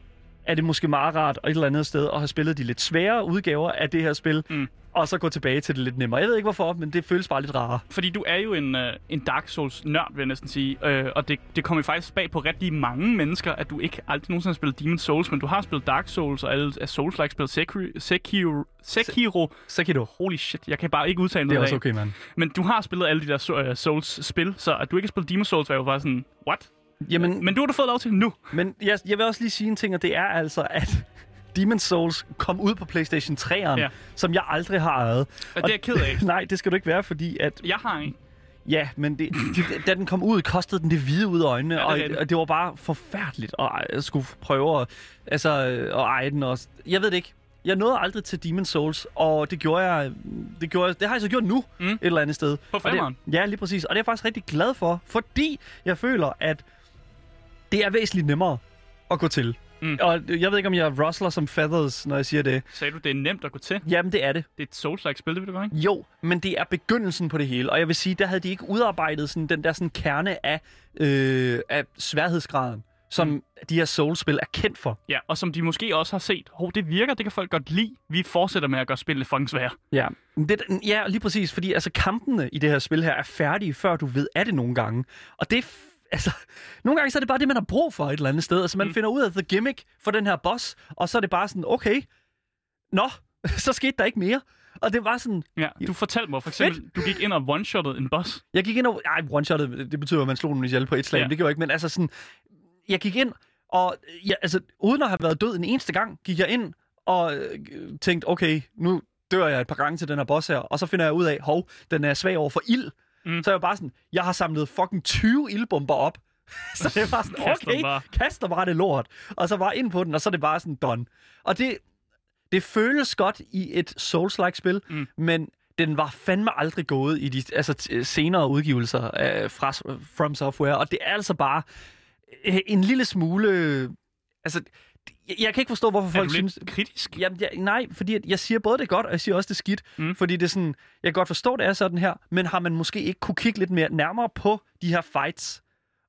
Speaker 2: er det måske meget rart et eller andet sted at have spillet de lidt svære udgaver af det her spil,
Speaker 1: Mm.
Speaker 2: Og så gå tilbage til det lidt nemmere. Jeg ved ikke hvorfor, men det føles bare lidt rarere.
Speaker 1: Fordi du er jo en, øh, en Dark Souls-nørd, vil jeg næsten sige. Øh, og det, det kommer faktisk bag på rigtig mange mennesker, at du ikke aldrig nogensinde har spillet Demon's Souls, men du har spillet Dark Souls og alle af Souls-like spillet Sekiro, Sekiro, Sekiro.
Speaker 2: Sekiro.
Speaker 1: Holy shit, jeg kan bare ikke udtale
Speaker 2: Det er
Speaker 1: noget
Speaker 2: også okay, mand.
Speaker 1: Men du har spillet alle de der uh, Souls-spil, så at du ikke har spillet Demon's Souls, var jo bare sådan, what?
Speaker 2: Jamen,
Speaker 1: Men du har du fået lov til nu.
Speaker 2: Men jeg, jeg vil også lige sige en ting, og det er altså, at Demon's Souls kom ud på PlayStation 3'eren,
Speaker 1: Ja.
Speaker 2: som jeg aldrig har ejet.
Speaker 1: Og det er jeg ked af.
Speaker 2: Nej, det skal du ikke være, fordi at...
Speaker 1: Jeg har en.
Speaker 2: Ja, men det, da den kom ud, kostede den det hvide ud af øjnene,
Speaker 1: Ja, det
Speaker 2: og, og det var bare forfærdeligt at, at skulle prøve at, altså, at eje den også. Jeg ved det ikke. Jeg nåede aldrig til Demon's Souls, og det gjorde jeg, det, gjorde jeg, det har jeg så gjort nu
Speaker 1: Mm.
Speaker 2: et eller andet sted.
Speaker 1: På
Speaker 2: Og
Speaker 1: femmeren?
Speaker 2: Ja, lige præcis. Og det er jeg faktisk rigtig glad for, fordi jeg føler, at det er væsentligt nemmere at gå til.
Speaker 1: Mm.
Speaker 2: Og jeg ved ikke, om jeg rustler som feathers, når jeg siger det.
Speaker 1: Sagde du, det er nemt at gå til?
Speaker 2: Jamen, det er det.
Speaker 1: Det er et Souls-like spil, det vil du godt, ikke?
Speaker 2: Jo, men det er begyndelsen på det hele. Og jeg vil sige, der havde de ikke udarbejdet sådan, den der sådan kerne af, øh, af sværhedsgraden, som mm. de her Souls-spil er kendt for.
Speaker 1: Ja, og som de måske også har set. Hov, det virker, det kan folk godt lide. Vi fortsætter med at gøre spillet fucking svære.
Speaker 2: Ja. Det, ja, lige præcis, fordi altså, kampene i det her spil her er færdige, før du ved af det nogle gange. Og det er altså, nogle gange så er det bare det, man har brug for et eller andet sted. Altså, man
Speaker 1: Mm.
Speaker 2: finder ud af the gimmick for den her boss, og så er det bare sådan, okay, nå, så skete der ikke mere. Og det var sådan,
Speaker 1: Ja, du fortalte mig for eksempel, du gik ind og one-shottede en boss.
Speaker 2: jeg gik ind og... Ej, one-shottet, det betyder, at man slog den ihjel på et slag,
Speaker 1: ja.
Speaker 2: det gjorde jeg ikke, men altså sådan... Jeg gik ind, og ja, altså, uden at have været død en eneste gang, gik jeg ind og øh, tænkte, okay, nu dør jeg et par gange til den her boss her, og så finder jeg ud af, hov, den er svag over for ild.
Speaker 1: Mm.
Speaker 2: Så jeg bare sådan, jeg har samlet fucking 20 ildbomber op. så det var sådan, okay,
Speaker 1: bare.
Speaker 2: kaster bare det lort. Og så bare ind på den, og så er det bare sådan done. Og det, det føles godt i et Souls-like spil,
Speaker 1: Mm.
Speaker 2: men den var fandme aldrig gået i de altså, t- senere udgivelser øh, fra From Software, og det er altså bare øh, en lille smule... Øh, altså, jeg, jeg kan ikke forstå, hvorfor
Speaker 1: Er
Speaker 2: folk
Speaker 1: du
Speaker 2: synes...
Speaker 1: lidt kritisk?
Speaker 2: Jamen, jeg, nej, fordi at jeg siger både det er godt, og jeg siger også det er skidt.
Speaker 1: Mm.
Speaker 2: Fordi det er sådan, jeg kan godt forstå, det er sådan her, men har man måske ikke kunne kigge lidt mere nærmere på de her fights,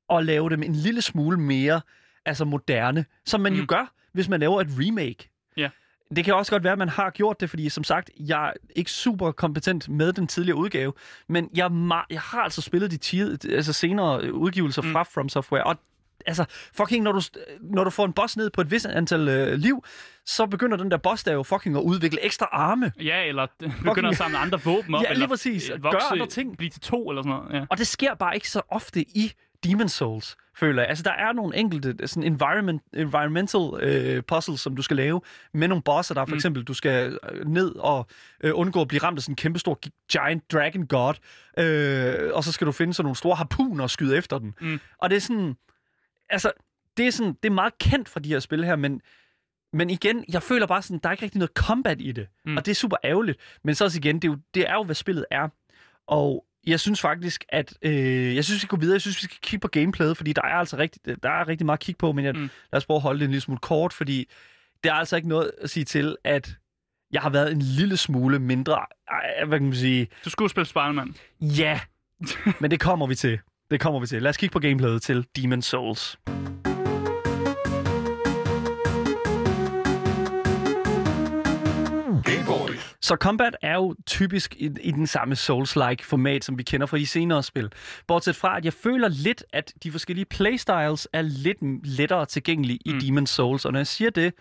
Speaker 2: og lave dem en lille smule mere altså moderne, som man mm. Jo gør, hvis man laver et remake.
Speaker 1: Ja.
Speaker 2: Det kan også godt være, at man har gjort det, fordi som sagt, jeg er ikke super kompetent med den tidligere udgave, men jeg, er jeg har altså spillet de tid, altså senere udgivelser
Speaker 1: mm.
Speaker 2: fra From Software, og altså, fucking, når du, når du får en boss ned på et vis antal øh, liv, så begynder den der boss der jo fucking at udvikle ekstra arme.
Speaker 1: Ja, eller begynder at samle andre våben op.
Speaker 2: Ja, lige
Speaker 1: eller
Speaker 2: præcis.
Speaker 1: øh,
Speaker 2: Gør
Speaker 1: Vokse,
Speaker 2: andre ting.
Speaker 1: Blive til to eller sådan noget. Ja.
Speaker 2: Og det sker bare ikke så ofte i Demon's Souls, føler jeg. Altså, der er nogle enkelte sådan environment, environmental øh, puzzles, som du skal lave med nogle bosser, der for
Speaker 1: Mm.
Speaker 2: eksempel, du skal øh, ned og øh, undgå at blive ramt af sådan en kæmpestor gi- giant dragon god, øh, og så skal du finde sådan nogle store harpuner og skyde efter den.
Speaker 1: Mm.
Speaker 2: Og det er sådan, altså, det er sådan, det er meget kendt fra de her spil her, men men igen, jeg føler bare sådan, der er ikke rigtig noget combat i det.
Speaker 1: Mm.
Speaker 2: Og det er super ærgerligt. Men så også igen, det er jo, det er jo hvad spillet er. Og jeg synes faktisk, at øh, jeg synes, vi skal gå videre. Jeg synes, vi skal kigge på gameplayet, fordi der er altså rigtig, der er rigtig meget at kigge på, men jeg,
Speaker 1: Mm.
Speaker 2: lad os prøve at holde det en lille smule kort, fordi det er altså ikke noget at sige til, at jeg har været en lille smule mindre, hvad kan man sige,
Speaker 1: Du skulle spille Spider-Man.
Speaker 2: ja, men det kommer vi til. Det kommer vi til. Lad os kigge på gameplayet til Demon Souls. Så combat er jo typisk i, i den samme Souls-like format, som vi kender fra de senere spil. Bortset fra, at jeg føler lidt, at de forskellige playstyles er lidt lettere tilgængelige i
Speaker 1: Mm.
Speaker 2: Demon's Souls. Og når jeg siger det,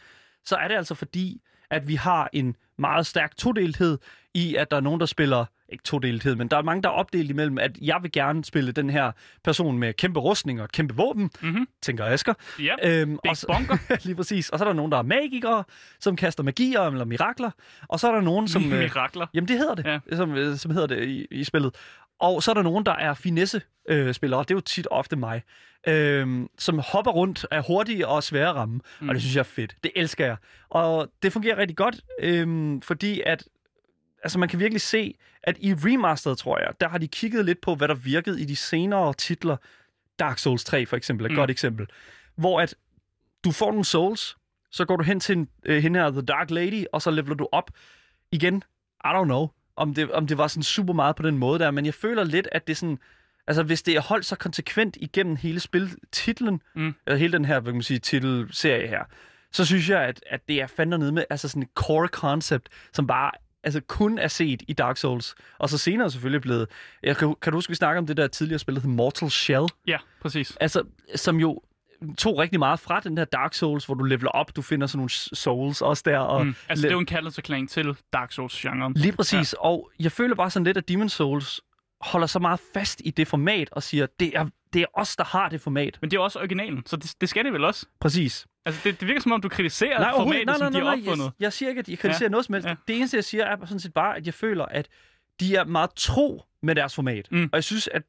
Speaker 2: så er det altså fordi, at vi har en meget stærk todelthed i, at der er nogen, der spiller, ikke todelthed, men der er mange, der er opdelt imellem, at jeg vil gerne spille den her person med kæmpe rustning og et kæmpe våben,
Speaker 1: Mhm.
Speaker 2: tænker Asger.
Speaker 1: Ja,
Speaker 2: Øhm,
Speaker 1: Big
Speaker 2: og så-
Speaker 1: Bunker.
Speaker 2: lige præcis. Og så er der nogen, der er magikere, som kaster magier eller mirakler. Og så er der nogen, som... øh,
Speaker 1: Mirakler.
Speaker 2: Jamen, det hedder det,
Speaker 1: ja.
Speaker 2: som, øh, som hedder det i, i spillet. Og så er der nogen, der er finesse-spillere, det er jo tit ofte mig, øhm, som hopper rundt, er hurtige og svære at ramme, mm.
Speaker 1: Mm.
Speaker 2: og det synes jeg er fedt. Det elsker jeg. Og det fungerer rigtig godt, øhm, fordi at altså man kan virkelig se, at i remasteret, tror jeg, der har de kigget lidt på, hvad der virkede i de senere titler. Dark Souls 3 for eksempel er et
Speaker 1: Mm.
Speaker 2: mm. godt eksempel. Hvor at du får nogle souls, så går du hen til en, øh, hende her, The Dark Lady, og så leveler du op igen. I don't know, om det, om det var sådan super meget på den måde der, men jeg føler lidt, at det sådan... Altså, hvis det er holdt så konsekvent igennem hele spiltitlen,
Speaker 1: Mm.
Speaker 2: eller hele den her, hvad kan man sige, titelserie her, så synes jeg, at, at det er fandme nede med altså sådan et core concept, som bare altså kun er set i Dark Souls. Og så senere selvfølgelig blevet... Jeg kan, kan du huske, vi snakker om det der tidligere spil, der hed Mortal Shell?
Speaker 1: Ja, præcis.
Speaker 2: Altså, som jo tog rigtig meget fra den der Dark Souls, hvor du leveler op, du finder sådan nogle souls også der. Og
Speaker 1: Mm. Altså, det er jo en kaldelserklæring til Dark Souls-genren.
Speaker 2: Lige præcis, ja. og jeg føler bare sådan lidt, at Demon Souls holder så meget fast i det format, og siger, det er, det er os, der har det format.
Speaker 1: Men det er også originalen, så det, det skal det vel også?
Speaker 2: Præcis.
Speaker 1: Altså, det, det virker som om, du kritiserer
Speaker 2: Nej,
Speaker 1: formatet, som de har opfundet.
Speaker 2: Jeg, jeg siger ikke, at jeg kritiserer
Speaker 1: Ja.
Speaker 2: noget som helst.
Speaker 1: Ja.
Speaker 2: Det eneste, jeg siger, er sådan set bare, at jeg føler, at de er meget tro med deres format.
Speaker 1: Mm.
Speaker 2: Og jeg synes, at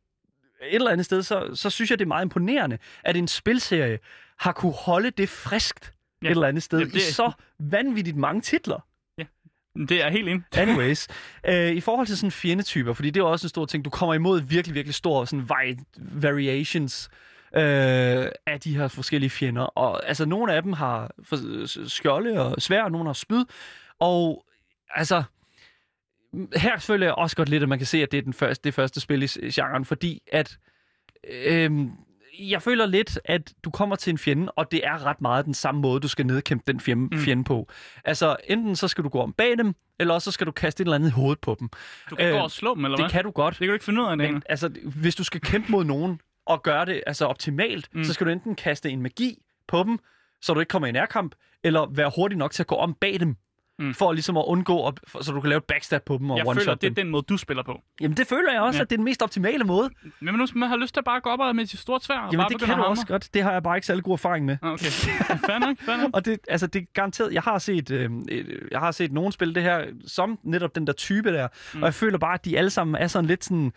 Speaker 2: et eller andet sted, så, så synes jeg, det er meget imponerende, at en spilserie har kunne holde det friskt
Speaker 1: Ja.
Speaker 2: et eller andet sted
Speaker 1: Jamen,
Speaker 2: i
Speaker 1: det-
Speaker 2: så vanvittigt mange titler.
Speaker 1: Det er helt ind.
Speaker 2: Anyways, øh, i forhold til sådan fjendetyper, fordi det er også en stor ting, du kommer imod virkelig, virkelig store sådan vari- variations øh, af de her forskellige fjender. Og altså, nogle af dem har skjolde og svær, og nogle har spyd. Og altså, her føler jeg også godt lidt, at man kan se, at det er den første, det første spil i genren, fordi at øhm, jeg føler lidt, at du kommer til en fjende, og det er ret meget den samme måde, du skal nedkæmpe den fjende,
Speaker 1: Mm.
Speaker 2: fjende på. Altså, enten så skal du gå om bag dem, eller også så skal du kaste et eller andet i hovedet på dem.
Speaker 1: Du kan
Speaker 2: Øh,
Speaker 1: gå og slå dem, eller hvad?
Speaker 2: Det kan du godt.
Speaker 1: Det kan du ikke finde ud af,
Speaker 2: Men altså, hvis du skal kæmpe mod nogen, og gøre det altså optimalt,
Speaker 1: mm.
Speaker 2: så skal du enten kaste en magi på dem, så du ikke kommer i nærkamp, eller være hurtig nok til at gå om bag dem,
Speaker 1: Mm.
Speaker 2: for ligesom at undgå, at, for, så du kan lave et backstab på dem og
Speaker 1: Jeg
Speaker 2: one-shot
Speaker 1: føler, det er
Speaker 2: dem.
Speaker 1: den måde, du spiller på.
Speaker 2: Jamen det føler jeg også,
Speaker 1: Ja.
Speaker 2: at det er den mest optimale måde.
Speaker 1: Men hvis man har lyst til at bare gå op og med sit stort svær, og
Speaker 2: Jamen
Speaker 1: bare
Speaker 2: det kan du også godt. Det har jeg bare ikke særlig god erfaring med.
Speaker 1: Ah, Okay, fair nok, fair nok.
Speaker 2: Og det, altså, det er garanteret, jeg har set, øh, jeg har set nogen spille det her som netop den der type der, mm. og jeg føler bare, at de alle sammen er sådan lidt sådan,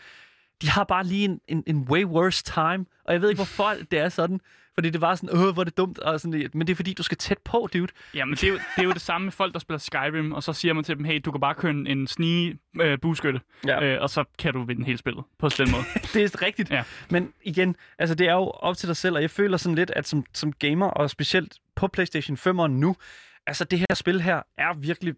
Speaker 2: de har bare lige en, en, en way worse time, og jeg ved ikke, hvorfor det er sådan, fordi det var sådan, åh, hvor er det dumt, og sådan, men det er fordi, du skal tæt på, dude.
Speaker 1: Jamen, det er, jo, det er jo det samme med folk, der spiller Skyrim, og så siger man til dem, hey, du kan bare køre en, en snige øh, bueskytte,
Speaker 2: Ja.
Speaker 1: øh, og så kan du vinde hele spillet på den måde.
Speaker 2: det er rigtigt.
Speaker 1: Ja.
Speaker 2: Men igen, altså det er jo op til dig selv, og jeg føler sådan lidt, at som, som gamer, og specielt på PlayStation 5'eren nu, altså det her spil her er virkelig,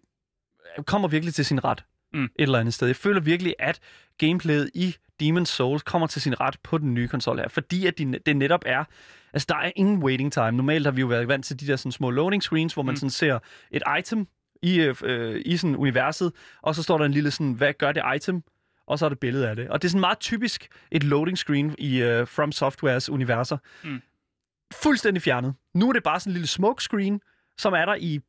Speaker 2: kommer virkelig til sin ret
Speaker 1: Mm.
Speaker 2: et eller andet sted. Jeg føler virkelig, at gameplayet i Demon's Souls kommer til sin ret på den nye konsol her, fordi at de, det netop er, altså der er ingen waiting time. Normalt har vi jo været vant til de der sådan små loading screens, hvor man
Speaker 1: Mm.
Speaker 2: sådan ser et item i, øh, øh, i sådan universet, og så står der en lille sådan, hvad gør det item? Og så er det billede af det. Og det er sådan meget typisk et loading screen i uh, From Softwares universer.
Speaker 1: Mm.
Speaker 2: Fuldstændig fjernet. Nu er det bare sådan en lille smoke screen, som er der i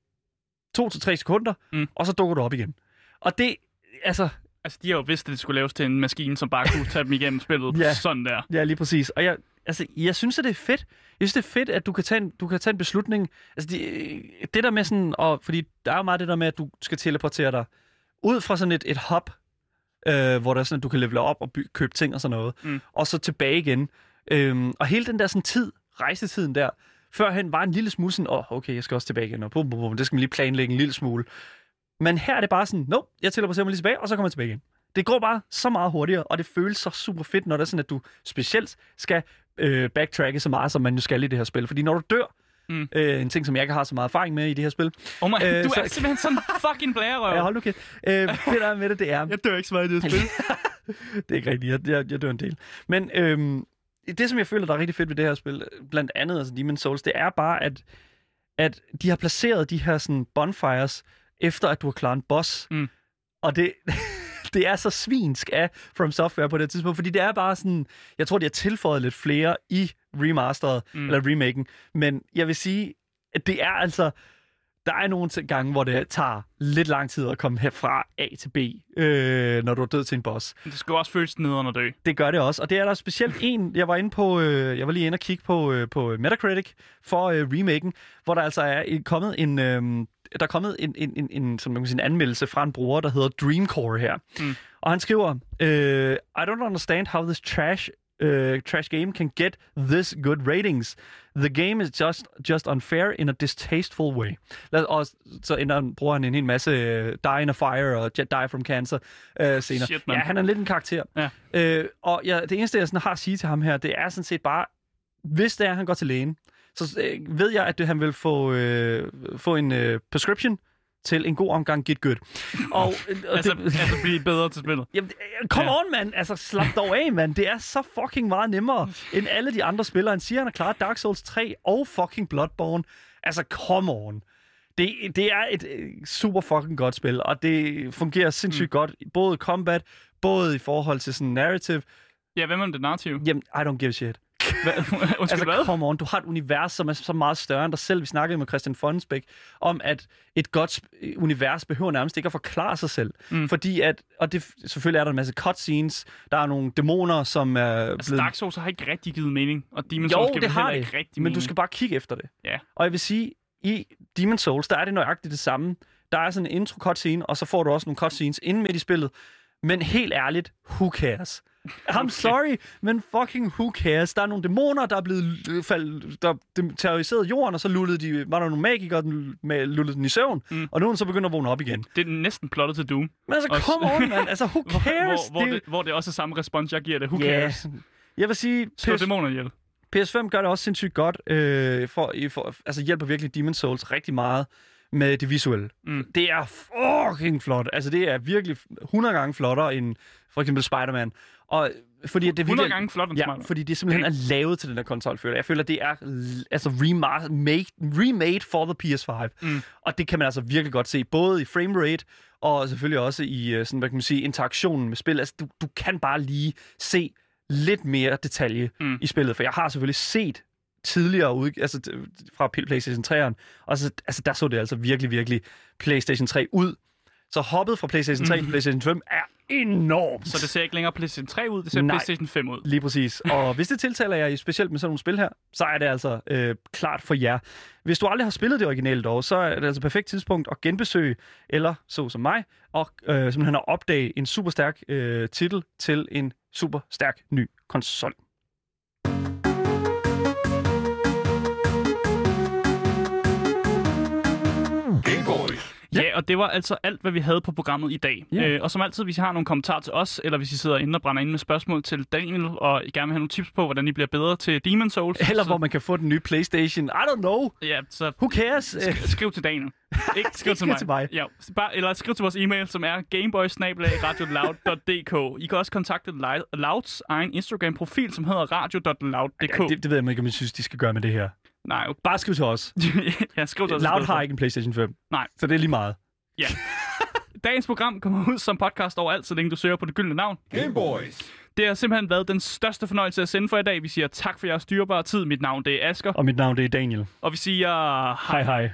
Speaker 2: to til tre sekunder,
Speaker 1: Mm.
Speaker 2: og så dukker du op igen. Og det, altså,
Speaker 1: altså, de har jo vidst, at det skulle laves til en maskine, som bare kunne tage dem igennem spillet
Speaker 2: Ja.
Speaker 1: sådan der.
Speaker 2: Ja, lige præcis. Og jeg, altså, jeg synes, at det er fedt. Jeg synes, det er fedt, at du kan tage en, du kan tage en beslutning. Altså, de, det der med sådan, og, fordi der er jo meget det der med, at du skal teleportere dig ud fra sådan et, et hub, øh, hvor der er sådan, at du kan levele op og by, købe ting og sådan noget,
Speaker 1: Mm.
Speaker 2: og så tilbage igen. Øhm, og hele den der sådan tid, rejsetiden der, førhen var en lille smule sådan, åh, oh, okay, jeg skal også tilbage igen, og bum, bum, bum, det skal man lige planlægge en lille smule. Men her er det bare sådan, nope, jeg teleporterer mig lige tilbage, og så kommer jeg tilbage igen. Det går bare så meget hurtigere, og det føles så super fedt, når det er sådan, at du specielt skal øh, backtracke så meget, som man jo skal i det her spil. Fordi når du dør,
Speaker 1: Mm.
Speaker 2: øh, en ting, som jeg ikke har så meget erfaring med i det her spil.
Speaker 1: Oh my,
Speaker 2: Øh,
Speaker 1: du
Speaker 2: så-
Speaker 1: er simpelthen sådan en fucking blærerøv.
Speaker 2: Ja, hold nu kæft. Øh, det der er med det, det er...
Speaker 1: Jeg dør ikke så meget i det her spil.
Speaker 2: det er ikke rigtigt. Jeg, jeg, jeg dør en del. Men øhm, det, som jeg føler, der er rigtig fedt ved det her spil, blandt andet altså Demon's Souls, det er bare, at, at de har placeret de her sådan, bonfires, efter at du har klaret en boss.
Speaker 1: Mm.
Speaker 2: Og det, det er så svinsk af From Software på det tidspunkt, fordi det er bare sådan, jeg tror, de har tilføjet lidt flere i remasteret,
Speaker 1: Mm.
Speaker 2: eller remaken, men jeg vil sige, at det er altså, der er nogle gange, hvor det tager lidt lang tid at komme herfra A til B, øh, når du er død til en boss.
Speaker 1: Det skal jo også føles nederen at dø.
Speaker 2: Det gør det også, og det er der specielt en, jeg var inde på, øh, jeg var lige inde og kigge på, øh, på Metacritic for øh, remaken, hvor der altså er kommet en, øh, der er kommet en, en, en, en, som man kan sige, en anmeldelse fra en bruger, der hedder Dreamcore her.
Speaker 1: Mm.
Speaker 2: Og han skriver, øh, I don't understand how this trash uh, trash game can get this good ratings. The game is just just unfair in a distasteful way. Lad, og så ender, bruger han en hel masse uh, Die in a Fire og Jet Die from Cancer uh, senere.
Speaker 1: Shit, mand.
Speaker 2: ja, han er lidt en karakter.
Speaker 1: Ja.
Speaker 2: Øh, og ja, det eneste, jeg sådan har at sige til ham her, det er sådan set bare, hvis det er, at han går til lægen, så øh, ved jeg, at det, han vil få, øh, få en øh, prescription til en god omgang Git Good. Og, øh, og
Speaker 1: Altså,
Speaker 2: det,
Speaker 1: altså blive bedre til spillet.
Speaker 2: Jamen, øh, come
Speaker 1: Ja.
Speaker 2: on, mand. Altså, slap dog af, mand. Det er så fucking meget nemmere, end alle de andre spillere. Han siger, han har klaret Dark Souls 3 og fucking Bloodborne. Altså, come on. Det, det er et øh, super fucking godt spil, og det fungerer sindssygt mm. godt. Både combat, både i forhold til sådan narrative.
Speaker 1: Ja, hvem er det narrativ?
Speaker 2: Jamen, I don't give a shit.
Speaker 1: Hvad? Undskyld,
Speaker 2: Altså,
Speaker 1: hvad?
Speaker 2: come on, du har et univers, som er så meget større end dig selv. Vi snakkede med Christian Fonsbæk om, at et godt univers behøver nærmest ikke at forklare sig selv.
Speaker 1: Mm.
Speaker 2: Fordi at, og det, selvfølgelig er der en masse cutscenes, der er nogle dæmoner, som er
Speaker 1: Altså,
Speaker 2: blevet...
Speaker 1: Dark Souls har ikke rigtig givet mening, og Demon's
Speaker 2: jo,
Speaker 1: Souls giver
Speaker 2: det har det,
Speaker 1: ikke rigtig
Speaker 2: men
Speaker 1: mening.
Speaker 2: du skal bare kigge efter det.
Speaker 1: Ja.
Speaker 2: Og jeg vil sige, i Demon's Souls, der er det nøjagtigt det samme. Der er sådan en intro cutscene, og så får du også nogle cutscenes inden midt i spillet. Men helt ærligt, who cares? I'm
Speaker 1: Okay.
Speaker 2: sorry, men fucking who cares? Der er nogle dæmoner, der er blevet øh, fald, der terroriseret jorden, og så lullede de, var der nogle magikere, der med, lullede den i søvn,
Speaker 1: Mm.
Speaker 2: og nu er den så begyndt at vågne op igen.
Speaker 1: Det er næsten plottet til Doom,
Speaker 2: Men altså,
Speaker 1: Også-
Speaker 2: come on, man. Altså, who
Speaker 1: hvor,
Speaker 2: cares?
Speaker 1: hvor, hvor, det, hvor det også er samme respons, jeg giver det. Who
Speaker 2: Ja.
Speaker 1: cares?
Speaker 2: Jeg vil sige,
Speaker 1: Slå
Speaker 2: PS,
Speaker 1: dæmoner ihjel.
Speaker 2: PS5 gør det også sindssygt godt. Øh, for, i- for, altså hjælper virkelig Demon's Souls rigtig meget med det visuelle.
Speaker 1: Mm.
Speaker 2: Det er fucking flot. Altså det er virkelig 100 gange flottere end for eksempel Spider-Man. Og fordi det er
Speaker 1: 100
Speaker 2: virkelig,
Speaker 1: gange flot end
Speaker 2: Ja,
Speaker 1: Spider-Man.
Speaker 2: fordi det simpelthen er lavet til den der konsol, føler jeg. Jeg føler, det er altså remade, made, remade for the PS5.
Speaker 1: Mm.
Speaker 2: Og det kan man altså virkelig godt se, både i framerate og selvfølgelig også i øh, sådan, hvad kan man sige, interaktionen med spil. Altså, du, du kan bare lige se lidt mere detalje
Speaker 1: mm.
Speaker 2: i spillet, for jeg har selvfølgelig set tidligere ud, altså fra PlayStation 3'eren, og så, altså, der så det altså virkelig, virkelig PlayStation 3 ud. Så hoppet fra PlayStation 3 til PlayStation 5 er enormt.
Speaker 1: Så det ser ikke længere PlayStation 3 ud, det ser
Speaker 2: Nej.
Speaker 1: PlayStation 5 ud.
Speaker 2: Lige præcis. Og hvis det tiltaler jer specielt med sådan nogle spil her, så er det altså øh, klart for jer. Hvis du aldrig har spillet det originale dog, så er det altså et perfekt tidspunkt at genbesøge, eller så som mig, og øh, simpelthen at opdage en super stærk øh, titel til en super stærk ny konsol.
Speaker 1: Ja. ja, og det var altså alt, hvad vi havde på programmet i dag.
Speaker 2: Ja.
Speaker 1: Øh, og som altid, hvis I har nogle kommentarer til os, eller hvis I sidder inde og brænder ind med spørgsmål til Daniel, og I gerne vil have nogle tips på, hvordan I bliver bedre til Demon's Souls,
Speaker 2: Eller
Speaker 1: så,
Speaker 2: hvor man kan få den nye PlayStation. I don't know.
Speaker 1: ja, så
Speaker 2: Who cares?
Speaker 1: Sk- skriv til Daniel. Ikke skriv til mig.
Speaker 2: til mig.
Speaker 1: Ja, bare, eller skriv til vores e-mail, som er gameboys I kan også kontakte Louds egen Instagram-profil, som hedder radio.loud.dk.
Speaker 2: Ja, det, det ved jeg ikke, om jeg synes, de skal gøre med det her.
Speaker 1: Nej, okay.
Speaker 2: Bare skriv til os.
Speaker 1: ja, skriv til os.
Speaker 2: Loud har ikke en PlayStation 5.
Speaker 1: Nej.
Speaker 2: Så det er lige meget.
Speaker 1: Ja. Dagens program kommer ud som podcast overalt, så længe du søger på det gyldne navn.
Speaker 4: Gameboys.
Speaker 1: Det har simpelthen været den største fornøjelse at sende for i dag. Vi siger tak for jeres dyrebare tid. Mit navn det er Asker,
Speaker 2: Og mit navn det er Daniel.
Speaker 1: og vi siger
Speaker 2: Hej hej.